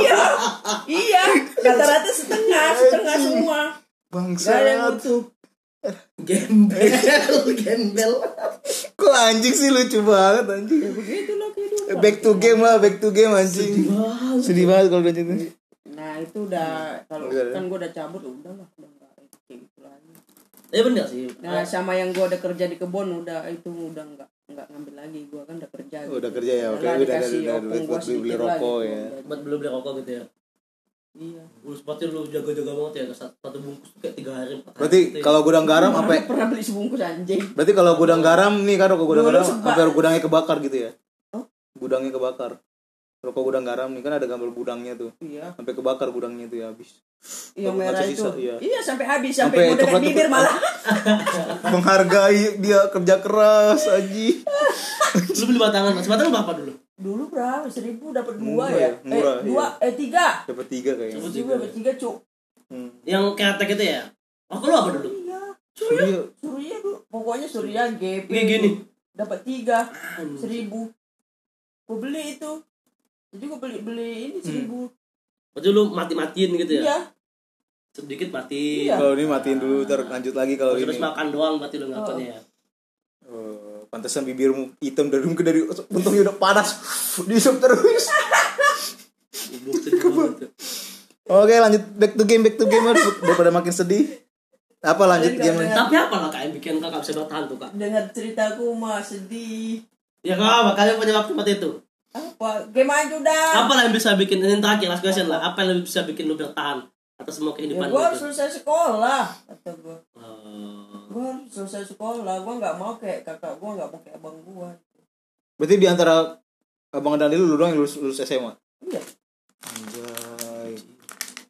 iya iya rata-rata setengah setengah semua Gak ada yang Bangsat. Gembel, (laughs) gembel. Kok anjing sih lucu banget anjing. ya begitu lah kehidupan Back to game lah, back to game anjing. Sedih banget kalau udah gitu. nah itu udah kalau Udah, kan gua udah cabut udah lah udah nggak kayak gitu lagi Ya bener sih. nah sama yang gua udah kerja di kebun udah itu udah nggak nggak ngambil lagi gua kan udah kerja Oh, udah kerja ya, oke. Udah Udah udah gua buat beli beli rokok gitu. ya. Buat belum beli rokok gitu ya. Iya Lu sepatu lu jaga-jaga banget ya. Satu, satu bungkus tuh kayak tiga hari. empat hari Berarti gitu ya. kalau gudang garam apa? pernah beli sebungkus anjing Berarti kalau gudang garam nih kan rokok gudang garam sampai gudangnya kebakar gitu ya? Oh. Gudangnya kebakar. Rokok gudang garam nih kan ada gambar gudangnya tuh. iya Sampai kebakar gudangnya tuh ya habis. yang Nggak merah sisa, itu iya. iya sampai habis Sampai sampai mau bibir malah (laughs) Menghargai dia kerja keras aji. Lu beli batangan, sebatangan berapa dulu? Dulu berapa seribu dapat dua Murah ya, ya, murah, eh dua eh tiga Dapat tiga kayaknya. Dapat seribu dapat tiga cuk Hmm. Yang ketek itu ya? Aku lu apa dulu? iya Surya. surya dulu pokoknya surya GP Kayak gini. dapat tiga seribu gue beli itu jadi gue beli beli ini Hmm. seribu Berarti lu mati-matiin gitu ya? iya sedikit mati Iya. Kalau ini matiin dulu, ntar lanjut lagi kalau terus ini. makan doang berarti lu ngaturnya ya Oh, pantesan bibirmu hitam dari mungkin dari untungnya udah panas. Dihisap terus. Oke, lanjut. Back to game, back to game daripada makin sedih. Apa lanjut game? tapi apa lah kak yang bikin kakak bisa bertahan tuh kak? Dengar ceritaku mah sedih. Ya kak makanya punya waktu seperti itu? Apa? Game aja udah apa lah yang bisa bikin ini terakhir last question lah? Apa yang bisa bikin lu bertahan atas semua ya kehidupan gue lu harus selesai sekolah kata gue Oh. Gue selesai sekolah gue nggak mau kayak kakak gue nggak mau kayak abang gue Berarti di antara Abang dan lu, lu doang yang lulus, lulus SMA? iya. Anjay.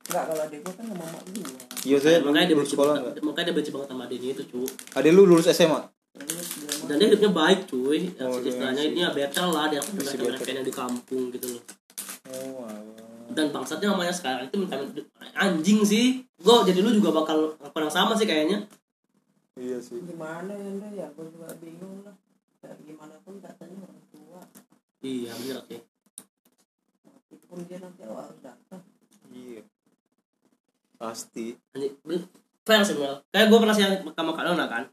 nggak kalau adik gue kan sama mama gue Iya, saya makanya dia lulus benci sekolah banget enggak? makanya dia benci banget sama adiknya itu cu Ada lu lulus SMA? dan dia hidupnya baik cuy. Oh, dia istilahnya ini ya better lah dia mereka mereka yang di kampung gitu loh. Oh, dan bangsatnya namanya sekarang itu minta anjing sih. Gue jadi lu juga bakal yang sama sih kayaknya Iya sih. gimana ya Ndra? ya gue juga bingung lah. Ya, gimana pun katanya orang tua. Iya bener sih pun dia nanti harus datang. Iya. Pasti. Fair sih Mel. Kayak gue pernah siang sama Kak Nona kan?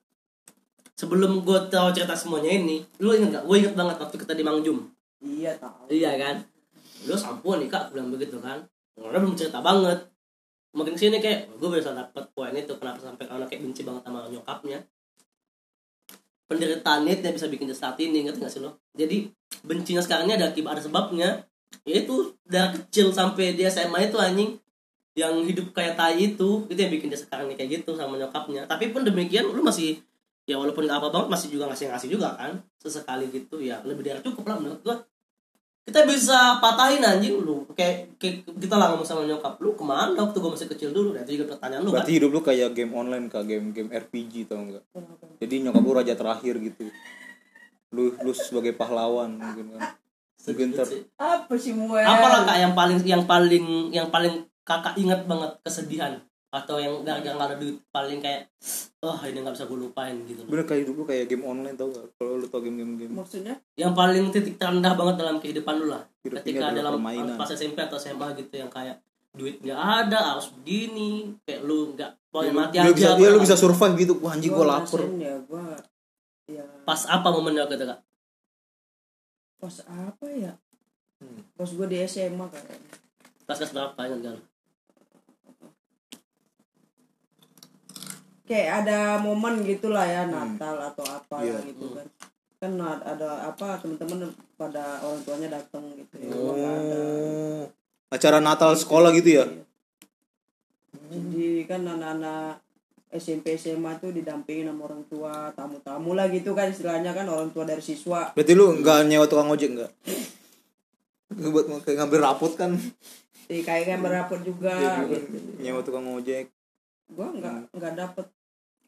Sebelum gue tahu cerita semuanya ini lu inget gak gue inget banget waktu kita di Mangjum. Iya tahu. Iya kan? Lu sampun nih kak bilang begitu kan? Nona belum cerita banget makin sini kayak gue bisa dapet poin itu kenapa sampai Nona kayak benci banget sama nyokapnya. Penderitaan yang bisa bikin dia saat ini ngerti gak sih lo? Jadi bencinya sekarang ini ada akibat ada sebabnya. Yaitu dari kecil sampai dia SMA itu anjing yang hidup kayak tai itu itu yang bikin dia sekarang kayak gitu sama nyokapnya. Tapi pun demikian lu masih ya walaupun gak apa banget masih juga ngasih ngasih juga kan sesekali gitu ya lebih dari cukup lah menurut gua kita bisa patahin anjing lu kayak, kayak kita lah ngomong sama nyokap lu ke mana waktu gua masih kecil dulu nah, itu juga pertanyaan lu kan Berarti hidup lu kayak game online kak, game game RPG tau enggak? Jadi nyokap lu raja terakhir gitu. Lu lu sebagai pahlawan mungkin kan. Mungkin Sedikit ter sih. apa sih Muel apa lah kak yang paling yang paling yang paling kakak ingat banget kesedihan atau yang gara-gara nggak ada duit paling kayak oh ini nggak bisa gue lupain gitu bener kayak hidup lu kayak game online tau gak? Kalau lu tau game-game game. maksudnya yang paling titik terendah banget dalam kehidupan lu lah Hidup ketika dalam permainan. pas SMP atau SMA gitu yang kayak duit nggak ada harus begini kayak lu nggak pokoknya mati lu aja bisa, apa iya, lu bisa survive gitu. Wah anjing gua lapar. ya gue ya pas apa momennya gitu kak pas apa ya Hmm. pas gue di SMA kayaknya pas kelas berapa ingat gak kayak ada momen gitulah ya Natal atau apa Iya. gitu kan kan ad- ada apa teman-teman pada orang tuanya datang gitu ya ada Oh. Acara Natal sekolah gitu ya? jadi kan anak-anak SMP SMA tuh didampingin sama orang tua tamu-tamu lah gitu kan istilahnya kan orang tua dari siswa Berarti lu nggak nyewa tukang ojek nggak? Buat kayak ngambil rapot kan? Jadi kayak juga Iya, juga. gitu. Nyewa tukang ojek. gua nggak nggak dapet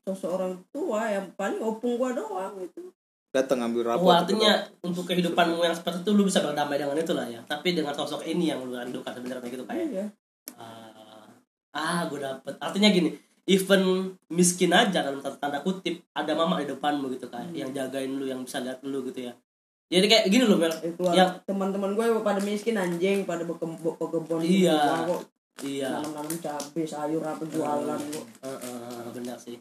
sosok orang tua yang paling opung gua doang gitu. Datang ngambil rapot. Oh, artinya untuk kehidupanmu yang seperti itu lu bisa berdamai dengan itu lah ya. Tapi dengan sosok ini yang lu rindukan sebenarnya gitu kayak iya. Ah, ah gue dapet. Artinya gini even miskin aja dalam tanda, kutip ada mama di depanmu gitu kan Hmm. yang jagain lu yang bisa lihat lu gitu ya. Jadi kayak gini loh Mel itu yang teman-teman gue pada miskin anjing pada bekem- be- bekebun Iya. iya. Nanam-nanam cabai sayur apa jualan kok. Eh, eh, benar sih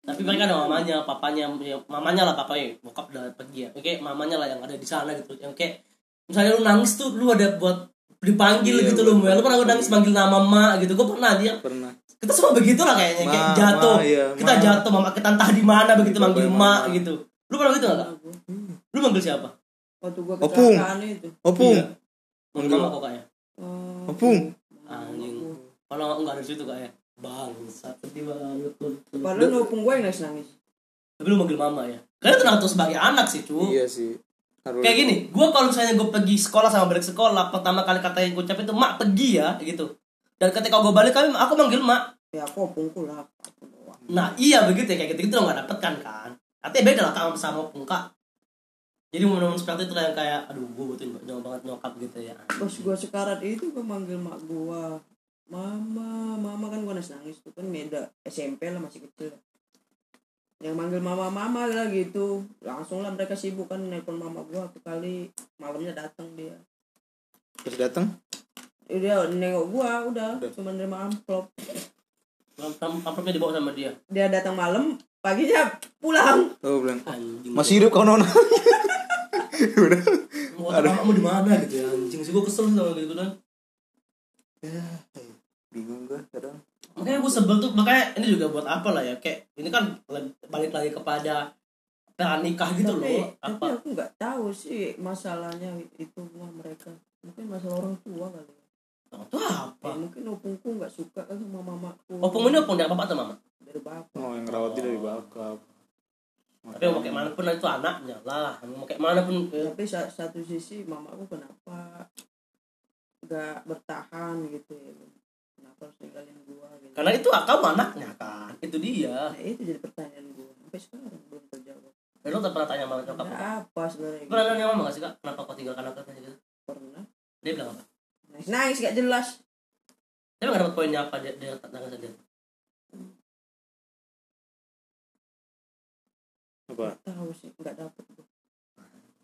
tapi mereka ada mamanya papanya ya, mamanya lah papanya bokap udah pergi ya oke mamanya lah yang ada di sana gitu yang kayak misalnya lu nangis tuh lu ada buat dipanggil Iya, gitu lu Mel. lu pernah nangis manggil nama mak gitu gue pernah dia Pernah. kita semua begitu lah kayaknya kayak Ma, jatuh ma, iya, kita ma. jatuh mama kita entah di mana begitu Gitu, manggil kayak mak mama. gitu lu pernah gitu nggak Kak? lu manggil siapa waktu gue Opung. kecelakaan itu Opung. Iya. manggil mama kok kayaknya Oh, Opung. anjing kalau nggak ada di situ kayak bang sedih banget padahal opung gue yang nangis nangis. Tapi lu manggil mama ya. Karena itu nato sebagai anak sih cu. Iya sih. Harus. kayak gini gue kalau misalnya gue pergi sekolah sama balik sekolah pertama kali kata yang gue ucap itu mak pergi ya gitu. Dan ketika gue balik kami aku manggil mak. Ya aku opungku lah nah iya begitu ya kayak gitu gitu lo nggak dapet kan. Kan artinya beda lah kamu sama pungka jadi momen-momen seperti itu lah yang kayak aduh gue butuhin jauh banget nyokap gitu ya. Pas gue sekarat itu gue manggil mak gue mama mama kan gue nangis nangis tuh kan beda. SMP lah masih kecil. Yang manggil mama mama lah gitu. Langsung lah mereka sibuk kan nelpon mama gue satu kali. Malamnya datang dia. Terus datang. Dia nengok gua udah. Cuma nerima amplop. Am- amplopnya dibawa sama dia? Dia datang malam paginya pulang. Oh, bilang, anjing. Masih hidup kau nona. (laughs) Udah. mau kamu di mana gitu ya anjing. Sih gue kesel sama gitu kan Bingung gue kadang. makanya gue sebel tuh makanya ini juga buat apa lah ya kayak ini kan balik lagi kepada pernikah gitu tapi, loh tapi apa? aku nggak tahu sih masalahnya itu mah mereka. Mungkin masalah orang tua kali ya. itu apa? Ya, mungkin opungku nggak suka kan sama mamaku. Opung ini opung dari bapak atau mama? Dari bapak. Oh, yang ngerawat dia dari bakap. tapi mau kayak mana pun itu anaknya lah. Mau kayak mana pun eh, tapi sa- satu sisi mamaku kenapa nggak bertahan gitu ya kenapa harus ninggalin gua gitu karena itu kamu anaknya kan? Itu dia. Nah, itu jadi pertanyaan gua. Sampai sekarang belum terjawab. Dan lo tak pernah tanya sama nyokap lo apa sebenarnya. Pernah nanya mama gak sih kak? Kenapa kau tinggalkan aku gitu? Pernah. Dia bilang apa? Nangis nangis gak jelas. Dia nggak dapat poinnya apa? Dia dia tanggal sendiri Apa? tahu sih nggak dapet gua.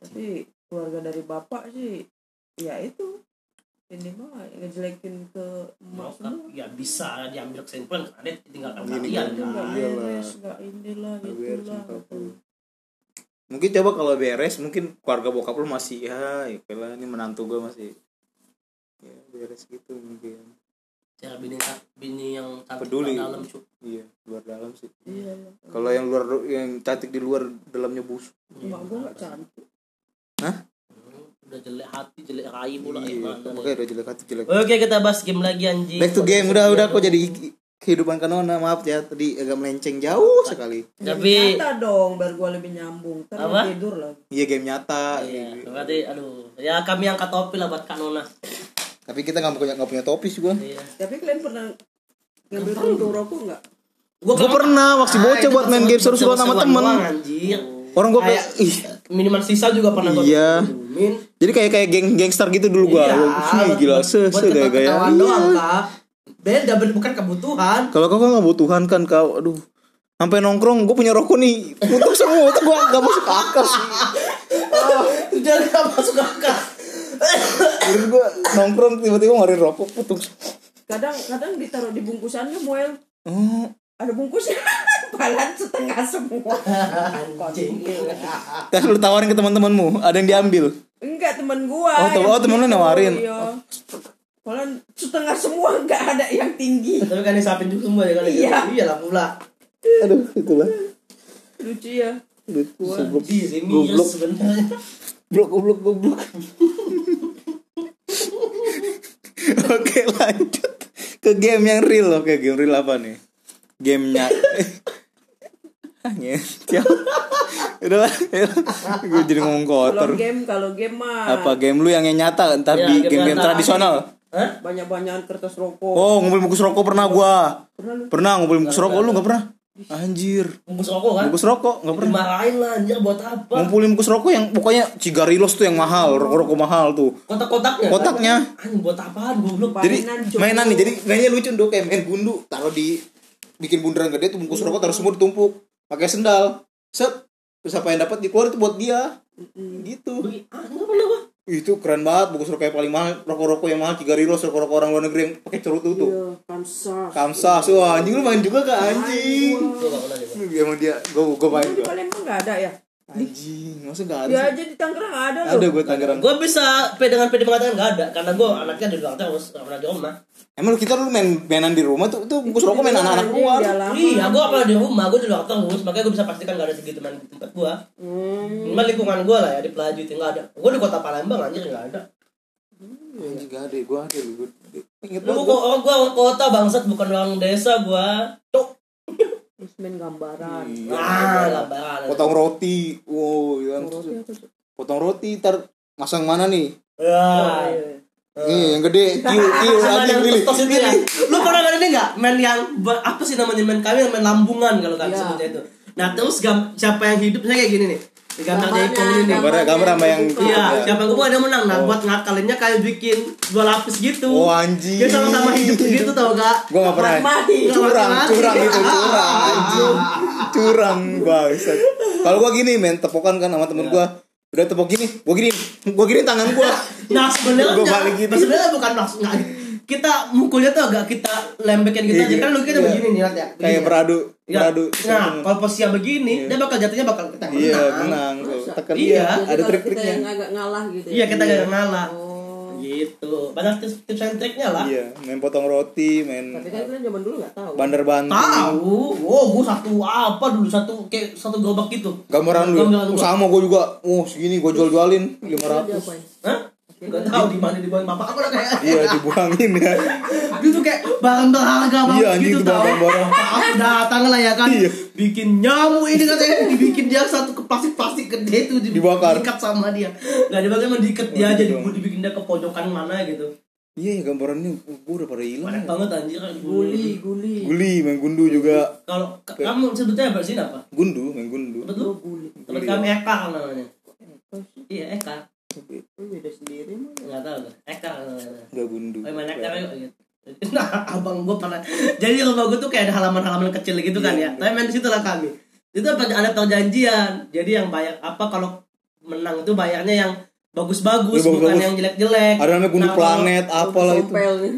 Tapi keluarga dari bapak sih ya itu ini mah ngejelekin ke emak semua ya bisa diambil kesimpulan karena tinggalkan kalian nggak kan Iya lah. beres nggak inilah Nggak beres itulah nyokap gitu. lu. Mungkin coba kalau beres, mungkin keluarga bokap lu masih ya, ya lah ini menantu gue masih ya beres gitu mungkin. cara bini bini yang cantik Peduli. dalam cu Iya, luar dalam sih. iya lah. Kalau yang luar yang cantik di luar dalamnya busuk. emak gua nggak cantik Hmm, udah jelek hati jelek rai pula Iya, makanya udah jelek hati jelek. oke kita bahas game lagi anjing. Back to game. Udah udah kok jadi kehidupan kanona. Maaf ya tadi agak melenceng jauh sekali. tapi nyata dong biar gua lebih nyambung. Ntar Apa? tidur lagi. Iya game nyata. iya berarti aduh. Ya kami angkat topi lah buat kak Nona. Tapi kita nggak punya nggak punya topi sih gua. iya. Tapi kalian pernah ngambil puntung rokok nggak? Gua Gue pernah waktu bocah buat main game seru-seruan sama temen. anjir Orang gue kayak ih minuman sisa juga pernah gua Iya. minumin Jadi kayak kayak geng gangster gitu dulu gua. Iya, Wih, gila buat- se se gaya gaya. doang kak beda beda, bukan kebutuhan Kalau kau kan nggak butuhan kan kau, aduh. Sampai nongkrong, gue punya rokok nih. Untuk semua, itu gua gak masuk akal sih. (laughs) dia gak masuk akal Terus gua nongkrong tiba-tiba ngeluarin rokok putus. kadang kadang ditaruh di bungkusannya muel Oh, ada bungkusnya (laughs) balan setengah semua anjing terus lu tawarin ke teman-temanmu, ada yang diambil. enggak temen gua Oh, tem- oh, temen lu nawarin. iya Balan setengah semua enggak ada yang tinggi tapi kan disapin juga semua ya kan Iya. iya lah pula Aduh, itulah. lucu ya Lucu, goblok. Sih Goblok. sebenarnya Goblok, goblok, goblok. (laughs) Oke, lanjut ke game yang real. Oke, game real apa nih? Gamenya (laughs) hanya udah lah gue jadi ngomong kalau kotor game kalau game mah. Apa game lu yang nyata? Entar Ya, di game game-game nyata. tradisional. Hah? banyak banyakan kertas rokok. Oh ngumpulin bungkus rokok pernah gua. Pernah lu? Pernah ngumpulin bungkus rokok. Lu nggak pernah? Anjir. Bungkus rokok kan? Bungkus rokok nggak pernah. Dimarahin lah anjir buat apa? Ngumpulin bungkus rokok yang pokoknya cigarilos tuh yang mahal rokok-rokok mahal tuh. Kotak-kotaknya? Kotaknya. Anjing, buat apaan goblok? Jadi Mainan, nih jadi kayaknya lucu dong kayak main gundu taruh di bikin bundaran gede tuh bungkus rokok taruh semua ditumpuk pakai sendal. Set. Terus apa yang dapat dikeluar itu buat dia. Gitu. Bagi- ah nggak pernah gua itu keren banget. Bungkus rokok yang paling mahal. Rokok-rokok yang mahal cigarilos rokok-rokok orang luar negeri yang pakai cerut itu tuh. Iya kamsa kamsas. Wah anjing lu main juga kak anjing. juga emang dia gue gue main di gua Palembang nggak ada ya? Anjing masa gak ada dia sih? aja di Tangerang ada ada loh. gue Tangerang. Gue bisa P dengan PD mengatakan nggak ada karena gue anaknya di luar terus nggak pernah di rumah. Emang lu kita dulu main mainan di rumah tuh tuh bungkus rokok main anak-anak luar di halaman. Iya, gue pernah di rumah, gue di luar terus, makanya gue bisa pastikan gak ada segitu main di tempat gue. Hmm. Cuma lingkungan gue lah ya di Pelaju itu nggak ada. Gue di kota Palembang anjir nggak ada. anjing gak ada gue ada gue inget Lu kok gua. orang gue orang kota bangsat bukan orang desa gue. Cuk. Terus main gambaran Iya. Ah, gambaran. potong roti wow ya kan. Roti potong roti ntar masang mana nih Ya. Nih yang gede kiu kiu Sama anjing yang pilih tos itu ya. Lu pernah main ini nggak? Main yang apa sih namanya main kami main lambungan kalau kami Iya. sebutnya itu. Nah terus gam, siapa yang hidupnya kayak gini nih? Gambar Gambarnya, Jaipong ini nih. Gambarnya- gambar sama yang. Iya, Iya. siapa gue ada menang. Nah, buat ngakalinnya kayak bikin dua lapis gitu. oh anjing Dia sama-sama hidup gitu tau gak? gue gak pernah Mati. curang curang gitu curang curang banget kalau gue gini men tepokan kan sama temen gue udah tepok gini gue gini gue gini tangan gue Nah sebenarnya Gua balik gitu. sebenarnya bukan maksud nggak kita mukulnya tuh agak kita lembekin gitu Iya, aja kan lu kita iya. begini nih lihat ya. Begini kayak ya. beradu Ya, beradu Nah, kalau posisinya begini, Iya. dia bakal jatuhnya bakal kita iya menang. menang tuh tekan Iya. iya Jadi ada trik-triknya yang agak ngalah gitu Iya, kita gak ngalah. oh Gitu. Banyak tips, tips and triknya lah. iya main potong roti main tapi kan kalian zaman dulu nggak tahu bandar banting Tahu. Oh, gua satu apa dulu satu kayak satu gerobak gitu. gambaran lu ya? gua. sama gue juga oh segini gue jual jualin lima ratus? Gak tahu di mana dibuang bapak aku lah kayak. iya dibuangin ya Itu tuh kayak barang berharga banget Iya, gitu itu tau. Aku datang lah ya kan. Iya. Bikin nyamuk ini katanya dibikin dia satu ke plastik-plastik gede itu di- Dibakar. diikat sama dia. Gak dibakar emang diikat dia aja dibu- dibikin dia ke pojokan mana gitu. iya ya gambarannya gue udah pada hilang Banyak ya. banget anjir guli guli guli main gundu juga Kalau kamu sebutnya apa sih apa? gundu main gundu Betul? guli Tempat kami Eka namanya. Iya Eka. Oh beda sendiri mah Enggak tahu tuh. Eka namanya. Gak gundu Oh, main Eka yuk gitu. Nah, (laughs) abang gua pernah. Jadi rumah gua tuh kayak ada halaman-halaman kecil gitu kan ya. Tapi main di situ lah kami. Itu ada perjanjian. Jadi yang bayar apa kalau menang itu bayarnya yang bagus-bagus, Iya, bukan bagus-bagus. yang jelek-jelek. ada namanya gundu Nah, planet apalah itu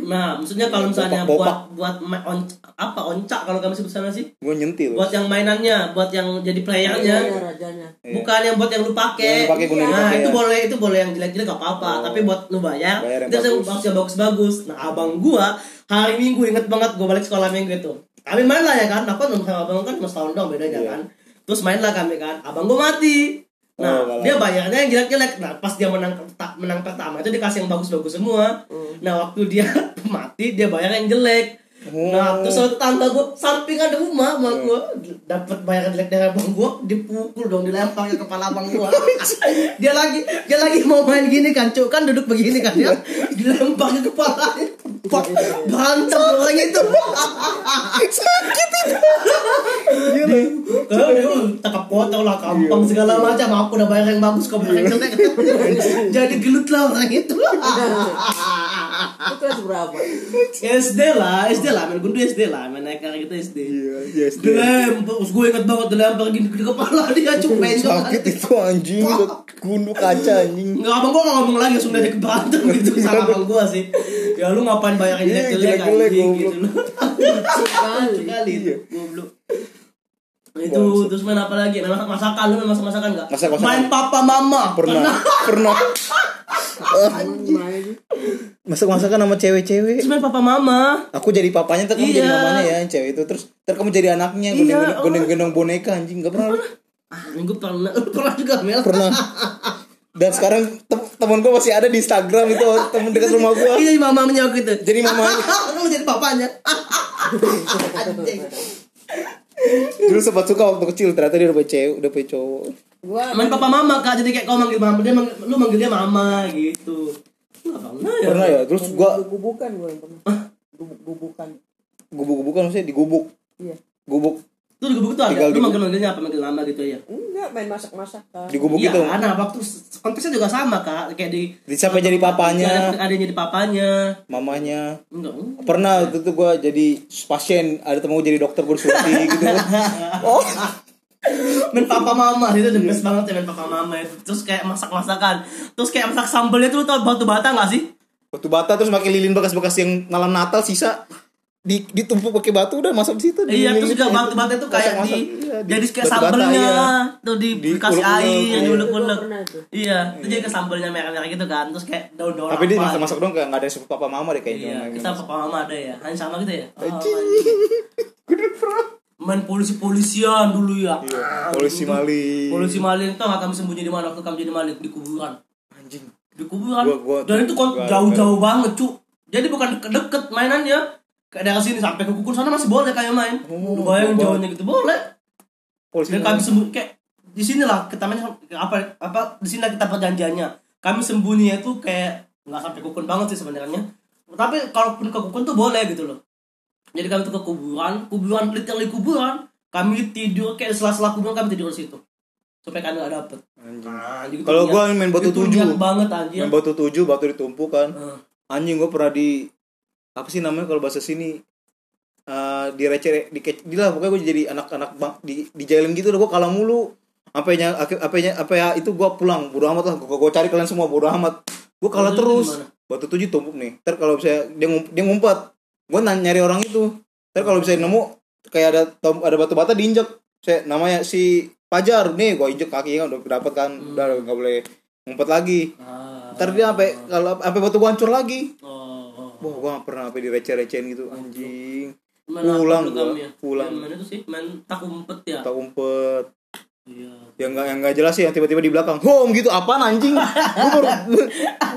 Nah, maksudnya kalau misalnya buat buat on, apa oncak kalau kami sebut sana sih? gue nyentil Buat yang mainannya, buat yang jadi playernya. Rajanya, rajanya Iya. Bukan yang buat yang lu pakai. Yang guna Nah, itu ya. boleh itu boleh yang jelek-jelek gak apa-apa, Oh. tapi buat lu bayar, Bayar yang itu yang bagus. bagus yang bagus-bagus. Nah, abang gua hari Minggu inget banget gua balik sekolah Minggu itu. Kami main lah ya kan, aku kan sama abang kan mas tahun dong bedanya Iya. kan. Terus main lah kami kan, abang gua mati. Nah, Oh, dia bayarnya yang jelek-jelek. Nah, pas dia menang menang pertama itu dikasih yang bagus-bagus semua. Nah, waktu dia (laughs) mati dia bayar yang jelek. Oh. Nah, terus waktu tangga gua samping ada rumah, mak gua dapat bayaran jelek dari abang gua, dipukul dong, dilempar ke kepala abang gua. (laughs) dia lagi dia lagi mau main gini kan, cuk kan duduk begini kan ya, dilempar ke kepala. Pak, berantem orang itu. (laughs) Sakit itu. Dia takap potong lah kampung segala macam, aku udah bayar yang bagus kau bayar yang jelek. (laughs) Jadi gelut lah orang itu. itu kelas berapa SD lah, SD lah, main gundu SD lah, main naik gitu SD. iya yes Dilempar, terus gue inget banget dilempar gini di kepala dia (laughs) cuk benjol. sakit itu anjing gundu kaca anjing Enggak abang gua nggak ngomong lagi langsung dari berantem (laughs) gitu sama abang gua sih. Ya lu ngapain bayarin Iya, jelek-jelek jelek-jelek, anjing gitu (laughs) lu. sekali Kali itu Iya. goblok. Itu terus main apa lagi? Main masak masakan lu main masak masakan enggak? Masak-masakan. Main papa mama. pernah pernah (laughs) masak masakan sama cewek-cewek Terus main papa mama. aku jadi papanya ntar kamu jadi Iya. mamanya ya yang cewek itu terus ntar kamu jadi anaknya Iya, gendong oh. gendong gendong boneka anjing gak pernah Ah, minggu pernah (laughs) pernah juga Mel. pernah dan sekarang tem temen gue masih ada di Instagram itu temen dekat rumah gue Iya mamanya aku itu. jadi mamanya (laughs) Lu jadi papanya. Anjing. Dulu sempat suka waktu kecil ternyata dia udah punya cewek udah punya cowok. Gua main papa mama kak. Jadi kayak kau manggil mama dia manggil, lu manggil dia mama gitu. Nggak pernah ya. Pernah ya? Terus gue gubukan gua yang pernah. Gubuk gubukan gubuk-gubukan maksudnya digubuk? Iya. Gubuk Tuh di gubuk tuh Tinggal ada. Lu di- manggil manggilnya apa? Manggil nama gitu ya. enggak main masak masakan digubuk Iya, gitu nah waktu konteksnya juga sama kak. Kayak di di siapa jadi papanya ada, ada yang jadi papanya. mamanya Enggak. enggak. pernah waktu itu gue jadi pasien ada temen gue jadi dokter gue (laughs) gitu oh main papa mama itu the best banget ya main papa mama itu. Terus kayak masak masakan. Terus kayak masak sambelnya tuh lu tau batu bata gak sih? batu bata terus pakai lilin bekas-bekas yang malam Natal sisa di ditumpuk pakai batu udah masak di situ Iya, terus gitu. juga batu bata itu kayak Masak-masak, di iya, di- jadi kayak batu bata, sambelnya iya. tuh di, Di dikasih air iya. diulek-ulek. pernah tuh Iya, itu jadi ke sambelnya merah-merah gitu kan. Terus kayak daun-daun tapi dia apa masak-masak gitu. dong kayak nggak ada sup papa mama deh kayaknya Iya, kita papa mama ada ya. Hanya sama gitu ya. Oh, (laughs) main polisi-polisian dulu ya. Iya, polisi maling. Polisi maling tau gak kami sembunyi di mana waktu kami jadi maling di kuburan. anjing Di kuburan. Gua- gua- Dan itu kok jauh-jauh banget, cu. Jadi bukan deket-deket mainannya. Kayak dari sini sampai ke kukur sana masih boleh kayak main. Oh, Lu bayangin jauhnya gitu boleh. polisi Dan kami sembunyi kayak di sinilah kita main apa apa di sini kita perjanjiannya. Kami sembunyinya itu kayak nggak sampai kukun banget sih sebenarnya. Tapi kalaupun ke kukun tuh boleh gitu loh. Jadi kami tuh ke kuburan, kuburan literally kuburan. Kami tidur kayak sela-sela kuburan kami tidur di situ. Supaya kami nggak dapet. Anjing. Anjing, itu Kalau niat- gua main batu tujuh. banget main batu tujuh batu ditumpuk kan Eh, anjing gue pernah di apa sih namanya kalau bahasa sini? Eh direceh di, di lah pokoknya gue jadi anak-anak bang di di jalan gitu udah gue kalah mulu. Apanya apanya apa ya itu gue pulang bodo amat lah gue gue cari kalian semua bodo amat. Gue kalah terus. batu tujuh tumpuk nih. Ntar kalau bisa dia ngump, dia ngumpet gue nyari orang itu. Ntar kalau bisa nemu kayak ada tom, ada batu bata diinjek saya namanya si Pajar nih gue injek kakinya udah dapet kan udah nggak boleh ngumpet lagi. Ah. ntar dia sampai kalau sampai batu hancur lagi. Oh. Wah gue gak pernah sampai direceh-recehin gitu anjing. Apa Pulang gua, ya? pulang. Main itu sih, main tak umpet ya. tak umpet. Iya. yang nggak yang nggak jelas sih yang tiba-tiba di belakang home gitu apaan anjing? (laughs) Gue baru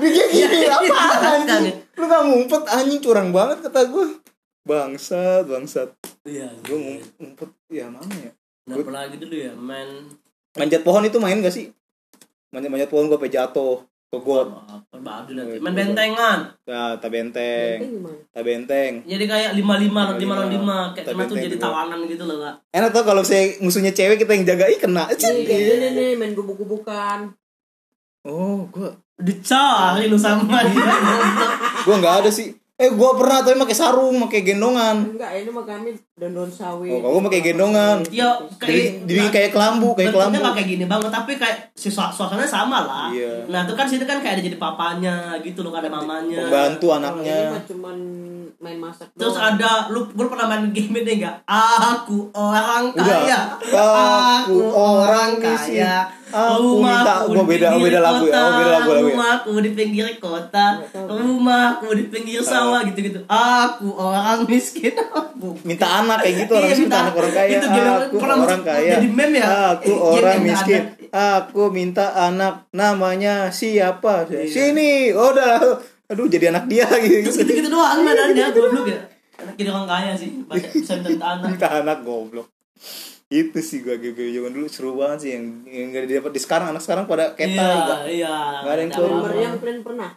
(laughs) dia gini apaan anjing? lu nggak ngumpet anjing curang banget kata gue bangsat bangsat. Iya. gue ngumpet ya mana ya? Nah, apalagi dulu ya, main manjat pohon itu main gak sih? Manjat manjat pohon gue sampai jatuh baru nanti. Main bentengan. ya tak Benteng tak benteng Jadi kayak lima lima lima lawan lima, kayak kena tuh jadi tawanan gitu loh kak. enak tuh kalau saya musuhnya cewek kita yang jaga ih kena Nih, Cet. kayak gini nih main gubuk-gubukan. oh gue Dicari lu sama dia. gue nggak ada sih eh gue pernah tapi pakai sarung pakai gendongan Enggak, ini mah kami daun-daun oh sawit. kalau gue pakai gendongan Ya jadi kayak dibikin kayak kelambu kayak kelambu bentuknya kayak gini banget tapi kayak si su- suasananya sama lah. Iya. Nah itu kan situ kan kayak ada jadi papanya gitu loh, ada mamanya. pembantu Kalau ini anaknya mah cuman main masak Terus doang. ada lu gue pernah main game ini enggak? Aku orang Udah. kaya. Aku orang miskin. Aku minta- Rumahku gua di beda- beda lagu ya. kota. Oh, beda lagu, lagu ya. Rumahku di pinggir kota. Rumahku di pinggir sawah gitu-gitu. Aku orang miskin. Bu- minta anak kayak gitu orang Iya, miskin minta- anak orang kaya itu aku orang masuk- kaya jadi meme ya? aku Game orang miskin aku minta anak namanya siapa Iya. sini oh, udah aduh jadi anak dia gitu Terus gitu-gitu doang mainannya goblok ya. Anak jadi orang kaya sih. Bisa minta anak. (laughs) minta anak goblok itu sih gua game zaman dulu seru banget sih yang yang gak didapat di sekarang anak sekarang pada keta Iya, juga. iya. Nggak ada yang apa-apa. meriam kalian pernah?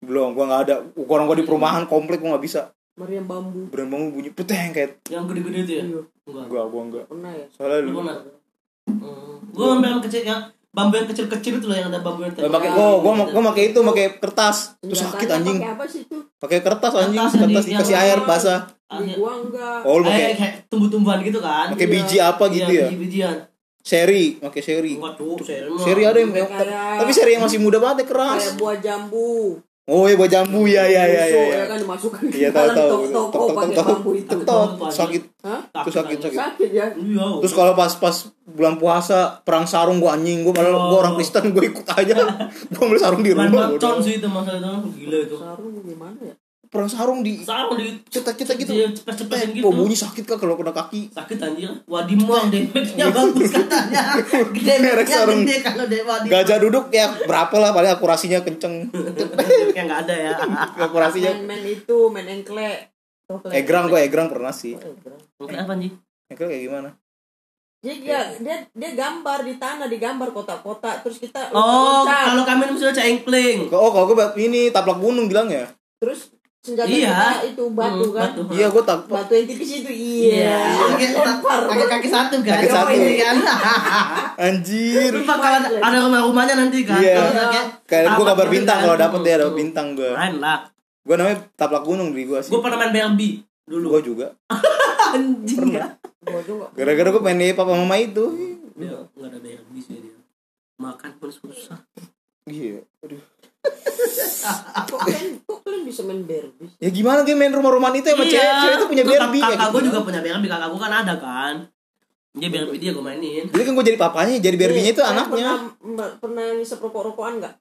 belum gua nggak ada orang gua di perumahan komplek gua nggak bisa Meriam bambu. berenang bangun bunyi peteng kayak Yang gede-gede itu ya? Iya. Enggak. gua gua enggak Pernah ya? soalnya Lu dulu pernah? Hmm. Gue ambil yang kecil yang bambu yang kecil-kecil itu loh yang ada bambu yang Gua pakai oh gua gua pakai itu pakai kertas. Senjatanya sakit anjing. Pakai apa sih itu? pakai kertas anjing. Kertas kertas di- dikasih yang- air basah. Gua enggak. oh lu kayak, pakai kayak tumbuh-tumbuhan gitu kan? pakai Iya. biji apa gitu Iya, ya? biji-bijian seri pakai seri. Enggak tuh seri mah. seri ada yang yang- Kayak- tapi seri yang masih muda banget ya keras. Kayak buah jambu. Oh ya buat jambu. Ya ya ya Busuk, ya ya kan dimasukkan iya ke tahu dalam tahu. toko tok tok pakai tok bambu itu. tok tok sakit. Hah? itu sakit sakit Sakit. ya? iya terus kalau pas pas bulan puasa perang sarung gua anjing. Gua padahal gua orang Kristen gua ikut aja. (laughs) Gua beli sarung di rumah bodoh. sih itu masa itu. Gila itu. Sarung gimana ya? Perang sarung di sarung di cetak-cetak gitu. Iya, cepet-cepetin gitu. oh bunyi sakit kak kalau kena kaki? Sakit anjir. Wadi muang damage-nya (laughs) bagus katanya. (laughs) Merek damage-nya sarung. gede kalau deh wadi gajah duduk ya berapa lah paling akurasinya kenceng. Yang nggak ada ya. (laughs) Akurasinya. Main, main itu, main engklek. Tau engklek? egrang gua egrang pernah sih. Oh, egrang. Oke, apa nih egrang kayak gimana? Jadi dia, dia dia gambar di tanah, digambar kotak-kotak terus kita oh kalau kami misalnya cengkling. Oh kalau gua ini taplak gunung bilang ya. Terus senjata Iya. itu batu Hmm, kan. batu. iya gua tak Batu yang tipis itu iya. pakai Lempar. pakai kaki satu kan Kaki satu. ini kan anjir Lupa kalau ada, ada rumah-rumahnya nanti kan Iya. Kalau kayak tapak kabar bintang kan. kalau dapet ya dapet bintang gua keren lah gua namanya taplak gunung di gua sih gue pernah main Barbie dulu gua juga (laughs) anjing ya Gua juga. gara-gara gua main di papa mama itu dia nggak ada Barbie sih dia makan pun susah iya aduh Kok kalian, kok kalian bisa main Barbie? ya gimana dia main rumah-rumahan itu sama cewek cewek itu punya Barbie kakak kayak gue gitu. juga punya Barbie kakak gue kan ada kan dia Barbie dia gue mainin jadi kan gua jadi papanya jadi Barbie-nya itu anaknya Pernah, pernah ngisep rokok-rokokan nggak?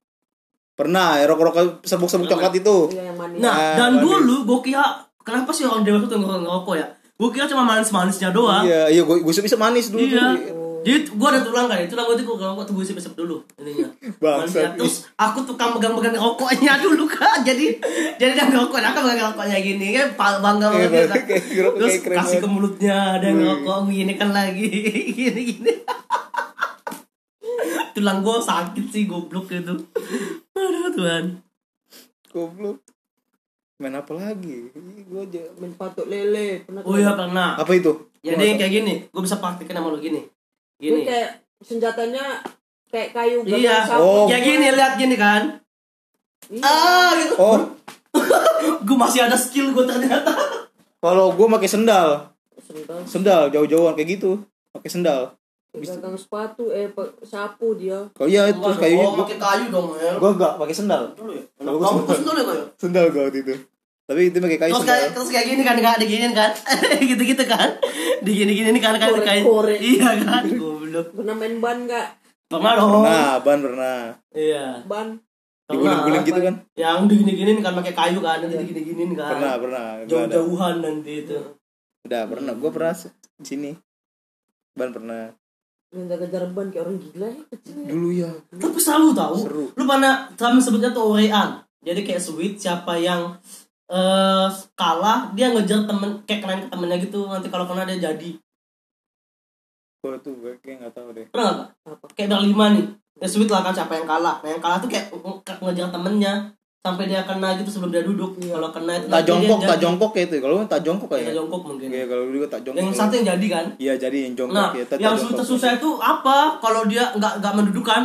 pernah ya rokok-rokok serbuk-serbuk coklat itu Iya yang manis. nah Ah, dan manis. dulu gue kira kenapa sih orang dewasa tuh ngerokok ngerokok ya gue kira cuma manis-manisnya doang iya iya gua gua bisa manis dulu Iya. tuh. Jadi gue ada tulang kan, tulang gue itu gue tuh gue isep dulu intinya. Bangsat. Terus aku tukang pegang-pegang rokoknya dulu kan. Jadi jadi dia ngerokok, aku pegang rokoknya gini kan bangga Iya, banget kan. Terus kasih ke mulutnya, ada yang Wih. ngerokok gini kan lagi (laughs) gini gini. tulang gue sakit sih goblok itu. Aduh Tuhan. goblok main apa lagi gua aja Main patok lele. Pernah Oh iya pernah. apa itu Jadi kayak gini, gue bisa praktekin sama lo gini. Ini Gini. kayak senjatanya kayak kayu Iya. Oh. Kayak gini lihat gini kan. Iya. Ah gitu. oh (laughs) gue masih ada skill gue ternyata. kalau gua pakai sendal Sendal. sendal jauh-jauhan kayak gitu pakai sendal Pegang sepatu eh sapu dia. kalau iya terus kayu oh, pakai kayu dong ya. gua enggak pakai sendal Dulu ya. Kalau Kamu sendal. sentul ya ya? Sendal gua waktu itu. Tapi itu pakai kayu Terus kayak terus kayak gini kan nggak diginin kan? (laughs) Gitu-gitu kan? Digini-gini kan kan kayak korek. Iya kan? Goblok. Pernah main ban nggak? Pernah dong. Nah, ban pernah. Iya. Ban. Diguling-guling gitu kan? Yang digini-ginin kan pakai kayu kan, nanti digini-ginin kan. Pernah, pernah. Jauh-jauhan nanti itu. Udah pernah. Gua pernah sini. Ban pernah. Ngejar-ngejar ban kayak orang gila ya kecilnya. Dulu ya. Tapi selalu tahu. Seru. Lu pernah sama sebutnya tuh orean. Jadi kayak sweet siapa yang eh kalah dia ngejar temen kayak keren ke temennya gitu nanti kalau kena dia jadi Gua tuh gue kayak nggak tahu deh. pernah nggak kayak berlima nih ya sweet lah kan siapa yang kalah nah yang kalah tuh kayak nge- nge- ngejar temennya sampai dia kena gitu sebelum dia duduk kalau kena itu Tak jongkok, tak jongkok kayak itu. Kalau lu tak jongkok Iya, kayaknya. jongkok mungkin Iya, kalau dulu tak jongkok. yang satu yang jadi kan Iya, jadi yang jongkok nah ya. tak- tak yang jongkok. susah-susah itu apa kalau dia nggak nggak mendudukan.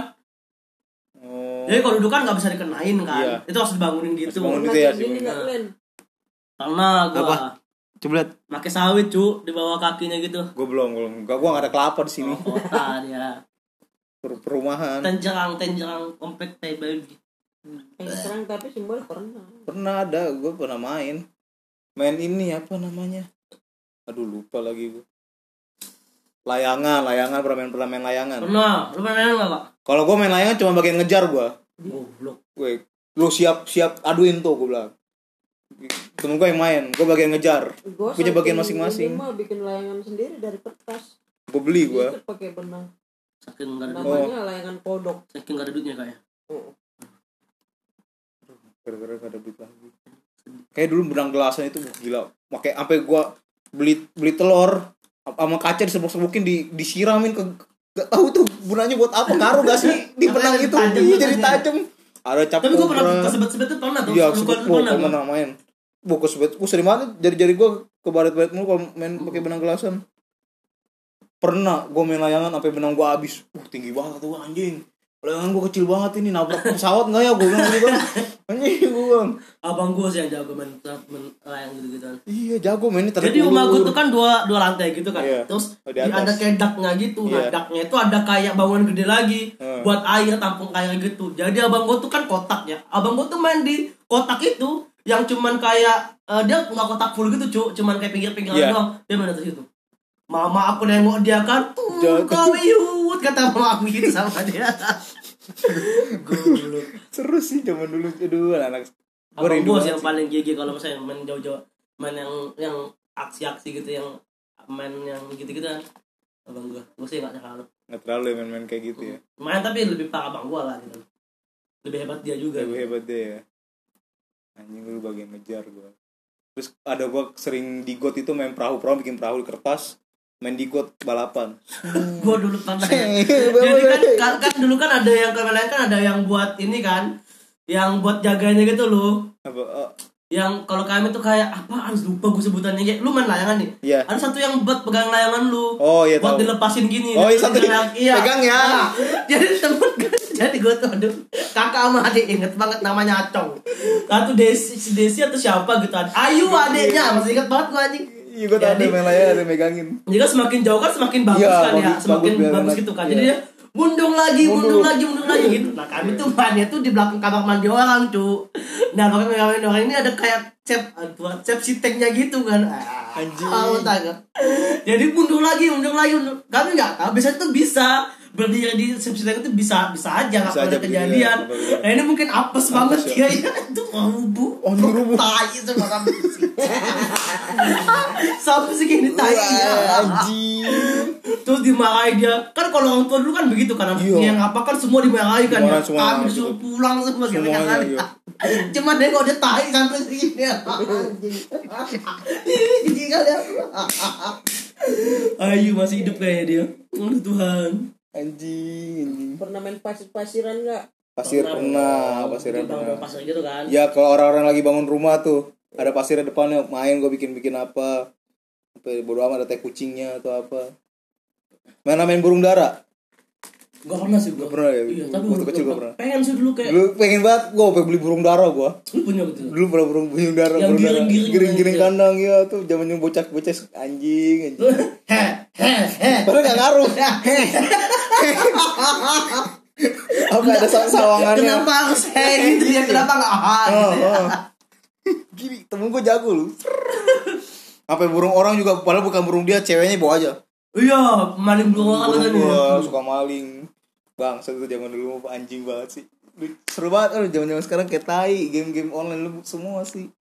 Jadi kalau dudukan nggak bisa dikenain kan Iya. itu harus dibangunin gitu Harus bangun. Gitu ya, karena gua Apa? Coba lihat. pakai sawit cu di bawah kakinya gitu Gue belum, belum. Gua gua nggak ada kelapa di sini. Oh, kota dia (laughs) Per- Perumahan. tenjerang tenjerang komplek tai baby Yang serang tapi simbol pernah. Pernah ada, gue pernah main. Main ini apa namanya? Aduh lupa lagi gue. Layangan, layangan pernah main pernah main layangan. pernah lu pernah main nggak pak Kalau gue main layangan cuma bagian ngejar gue. goblok Gue, lu siap siap aduin tuh gue bilang. Temen gue yang main, gue bagian ngejar. Gua Punya bagian masing-masing. mah bikin layangan sendiri dari kertas. Gue beli gue. Pakai benang. saking nggak ada Namanya layangan kodok. saking nggak ada duitnya kayak Oh. Gara-gara ada duit lagi. Kayak dulu benang gelasan itu gila. Pakai sampai gue beli beli telur sama kaca disebuk-sebukin di disiramin ke gak tahu tuh gunanya buat apa ngaruh gak sih di yang itu? tajam iya jadi tajam. Ada cap tapi gua pernah kesebet-sebet tuh pernah tuh iya Lu sebut pernah main. Gua kesebet gua sering banget jari-jari gua ke baret-baret mulu kalau main pakai benang gelasan. Pernah gua main layangan sampai benang gua habis. Uh tinggi banget tuh anjing layangan gua kecil banget ini nabrak pesawat nggak ya gua bilang gitu kan anjing gua bilang abang gua sih yang jago main main layang gitu gitu iya jago mainnya tarik jadi rumah gua ulur. tuh kan dua dua lantai gitu kan Iya. terus Oh, di atas. ada kayak daknya gitu nah Iya. daknya itu ada kayak bangunan gede lagi Hmm. buat air tampung air gitu jadi abang gua tuh kan kotak ya abang gua tuh main di kotak itu yang cuman kayak eh, dia nggak kotak full gitu cu cuman kayak pinggir-pinggiran Iya. doang dia main atas itu Mama aku nengok dia kan tuh Jatuh. kau iut kata aku gitu sama dia. Goblok. seru sih zaman dulu. Aduh anak Abang rindu sih yang paling gigi kalau misalnya main jauh-jauh main yang yang aksi-aksi gitu yang main yang gitu-gitu kan. Abang gua. Gua sih nggak terlalu. Nggak terlalu ya main-main kayak gitu ya. Main tapi lebih parah abang gua lah gitu. Lebih hebat dia juga. Lebih hebat deh ya. Anjing lu bagian ngejar gua. Terus ada gua sering di got itu main perahu perahu bikin perahu di kertas main di got balapan. (laughs) Gua dulu pernah. Ya. jadi kan, kan kan dulu kan ada yang kalau lain kan ada yang buat ini kan yang buat jaganya gitu loh apa oh, yang kalau kami tuh kayak apaan lupa gue sebutannya. Kayak lu main layangan nih? Iya. ada satu yang buat pegang layangan lu. Oh iya buat tahu. dilepasin gini. Oh, iya, satu Pegang- iya. pegang ya. Nah, (laughs) jadi temen jadi gue tuh aduh kakak sama adik inget banget namanya Acong. Satu Desi si Desi atau siapa gitu Ayu adiknya masih inget banget gue anjing iya gua tahu ada ada megangin. Jadi kan semakin jauh kan semakin bagus Iya, kan ya bagus- semakin bagus, bagus, biar gitu kan. Jadi Iya. Mundung lagi mundung Mundur. lagi mundung lagi gitu nah kami tuh mainnya tuh di belakang kamar mandi orang cu nah belakang kamar mandi orang ini ada kayak cep buat cep siteknya gitu kan Ah, Anjing. tahu kan? jadi mundur lagi mundur lagi mundur. kami nggak tahu biasanya tuh bisa berdiri di cep sitek itu bisa bisa aja nggak Bisa berdiri, kejadian ya, nah ini mungkin apes banget ya. dia ya itu rubuh Oh, ini rubuh. tai semua (laughs) kami sampai segini tai ya Wah, anjing terus dimarahi dia. Kan kalau orang tua dulu kan begitu kan Iya. yang apa kan. Semua dimarahi kan ya kami disuruh gitu. pulang semua Semuanya, kan. iya. (laughs) cuma dia kok dia tahi sampai anjing jadi kali ya Ayu masih hidup kayak dia. Aduh Tuhan. Anjing anjing. Pernah main pasir-pasiran nggak? pasir pernah pasir Di bangun pernah pasir gitu kan. Ya kalau orang-orang lagi bangun rumah tuh ada pasir depannya main gue bikin bikin apa. Sampai bodo amat ada teh kucingnya atau apa main main burung dara Gak pernah sih gue Gak pernah ya? Iya tapi Waktu gua- kecil gua gak pernah. Pengen sih dulu kayak dulu pengen banget gue pengen beli burung dara gue Lu punya gitu dulu pernah burung burung dara Yang burung dara giring-giring giring-giring gitu ya? kandang ya tuh zaman yang bocah bocah anjing anjing (laughs) Heh heh heh padahal gak ngaruh (laughs) Apa ada sa- sawangannya? Kenapa harus saya (laughs) gitu ya? Kenapa nggak ah Oh, gitu ya? oh. Gini, temen gue jago lu. Apa burung orang juga padahal bukan burung dia, ceweknya bawa aja. Iya, maling dua orang katanya. gua suka maling. Bang, satu zaman dulu mah anjing banget sih. Seru banget lu zaman-zaman sekarang kayak tai, game-game online lu semua sih.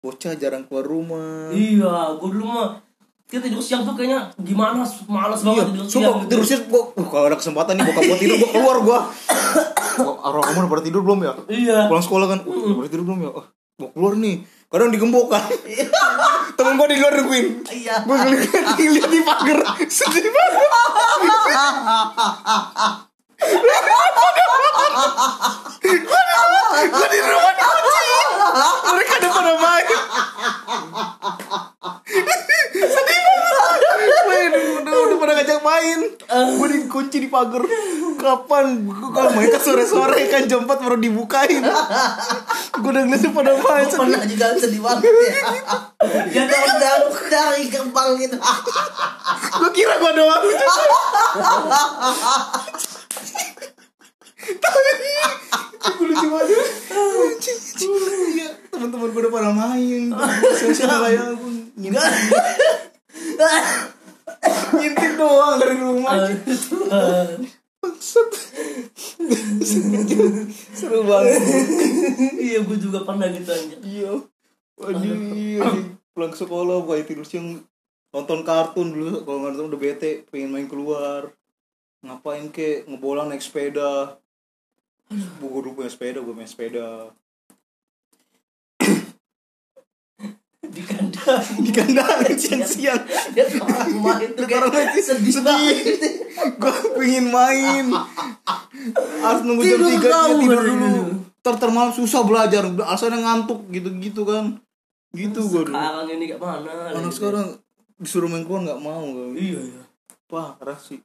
Bocah jarang keluar rumah. Iya, gue dulu mah kita tidur siang tuh kayaknya gimana malas Iya, banget tidur siang. sumpah tidur siang gua, uh, kalau ada kesempatan nih bokap gua tidur gua keluar gua. (coughs) Gua, Orang kamu udah pada tidur belum ya? Iya. Pulang sekolah kan, udah tidur belum ya? Oh, mau keluar nih. Kadang digembok kan. (laughs) Temen gua di luar nungguin. Iya. Ngeliat ngeliat di pagar, (laughs) sedih banget. (laughs) Gua di rumah. Mereka udah pada main. sedih banget. Udah, udah pada ngajak main. Gua dikunci di pagar. Kapan? Gua kalau main kan sore-sore kan jam 4 baru dibukain. Gua udah ngeliat pada main. Gue pernah juga sedih banget ya. Ya udah dari gerbang gitu. Gua kira gua doang. (laughs) Tapi lucu banget. Iya, teman-teman gua udah pada main. Sosial kayak aku ngintip, ngintip doang dari rumah. Bangsat. Seru banget. Iya, gue juga pernah gitu aja. Iya. Waduh, iya. Pulang sekolah bukan tidur siang nonton kartun dulu kalau nggak nonton udah bete pengen main keluar ngapain ke ngebolang naik sepeda gue dulu punya sepeda gue main sepeda Di kandang. (laughs) di kandang siang-siang Dia orang (laughs) main tuh kayak sedih sedih. banget. gue pengen main harus nunggu jam tiga kamu tidur dulu ter ter malam susah belajar alasannya ngantuk gitu gitu kan gitu gue dulu Sekarang ini gak mana. anak sekarang disuruh main keluar nggak mau. Iya, iya. Keras sih.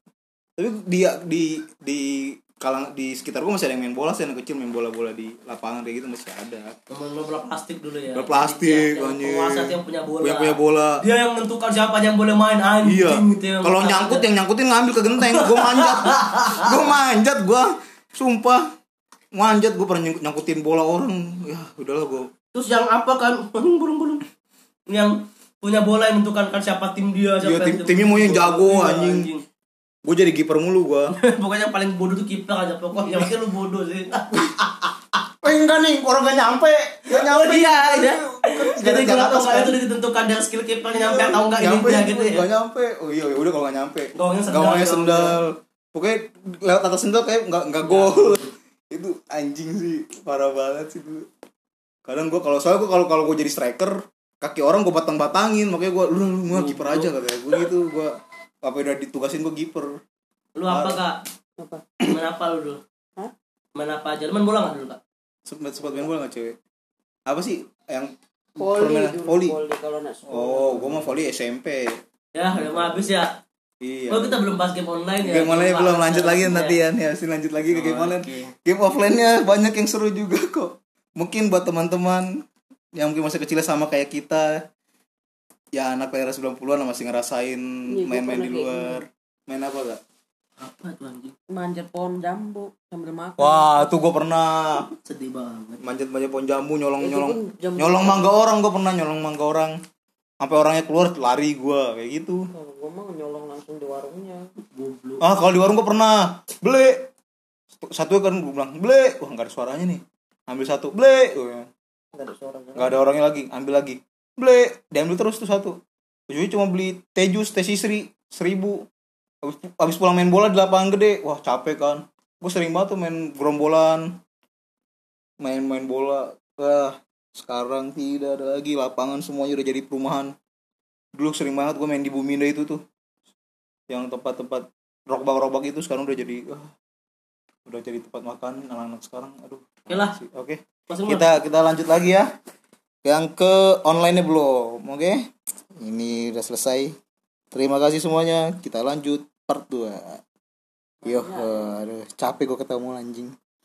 Tapi dia di di kalang di sekitar gua masih ada yang main bola sih anak kecil main bola-bola di lapangan kayak gitu masih ada. Bola plastik dulu ya. Bola plastik, anjing. tuh yang punya bola. Punya punya bola. Dia yang menentukan siapa yang boleh main anjing Iya. gitu Kalau nyangkut yang nyangkutin ngambil ke genteng. Gua manjat. (laughs) gua manjat gua. Sumpah. Manjat gua pernah nyangkut- nyangkutin bola orang. Ya, udahlah gua. Terus yang apa kan? (laughs) Burung-burung. Yang punya bola yang menentukan kan siapa tim dia, siapa Iya, tim- timnya mau yang jago, Iya, anjing. Gua jadi kiper mulu gua. (laughs) Pokoknya yang paling bodoh tuh kiper aja pokoknya. Makanya lu bodoh sih. Eh enggak nih, orang gak nyampe. Gak nyampe. Oh iya, iya. Gak Jadi kalau kan. itu ditentukan dari skill kipernya nyampe atau enggak nyampe ini gitu ya. Gak nyampe. Oh iya, ya udah kalau gak nyampe. Gawangnya sendal, Gawangnya sendal. Pokoknya lewat atas sendal kayak nggak nggak gol. (laughs) itu anjing sih, parah banget sih itu. Kadang gua kalau soalnya gua kalau kalau gua jadi striker, kaki orang gua batang-batangin, makanya gua lu lu gua kiper aja katanya. Gua gitu gua apa udah ditugasin gua kiper. Lu apa kak? Apa? Main apa lu dulu? Hah? Main apa aja? Lu main bola nggak dulu kak? Sempat sempat main bola nggak cewek? Apa sih yang dulu, Voli. voli kalau anak sekolah. Oh, gua mah volley SMP. Ya udah mau habis ya. Iya. Oh kita belum bahas game online ya. Game online Belum lanjut lagi ya. nanti ya. Ya, sih lanjut lagi ke game Oh, online. Game offline-nya banyak yang seru juga kok. Mungkin buat teman-teman yang mungkin masih kecil sama kayak kita ya anak era 90-an masih ngerasain Iya, main-main pernah di kayak luar. Main apa gak? Apa tuh anjing? Manjat pohon jambu sambil makan. Wah, tuh gue pernah Sedih banget. manjat-manjat pohon jambu Itu nyolong-nyolong jam- nyolong mangga orang gue pernah nyolong mangga orang. Sampai orangnya keluar lari gue kayak gitu. Kalau gua mah nyolong langsung di warungnya. Goblok. Ah, kalau di warung gue pernah beli satu kan gue bilang beli, wah nggak ada suaranya nih. Ambil satu, beli. Wah, Enggak ada suara. nggak ada orangnya lagi ambil lagi beli diambil terus tuh satu. Ujungnya cuma beli teh jus teh sisri seribu. Abis, abis pulang main bola di lapangan gede. Wah capek kan. Gue sering banget tuh main gerombolan main-main bola. Wah sekarang tidak ada lagi. Lapangan semuanya udah jadi perumahan. Dulu sering banget gue main di Buminda itu tuh. Yang tempat-tempat rokbak-rokbak itu sekarang udah jadi wah, udah jadi tempat makan anak-anak sekarang. Aduh Oke lah. oke. Mas Umar. kita kita lanjut lagi ya yang ke online belum oke? Ini udah selesai. Terima kasih semuanya. Kita lanjut part 2 yo aduh capek gue ketemu anjing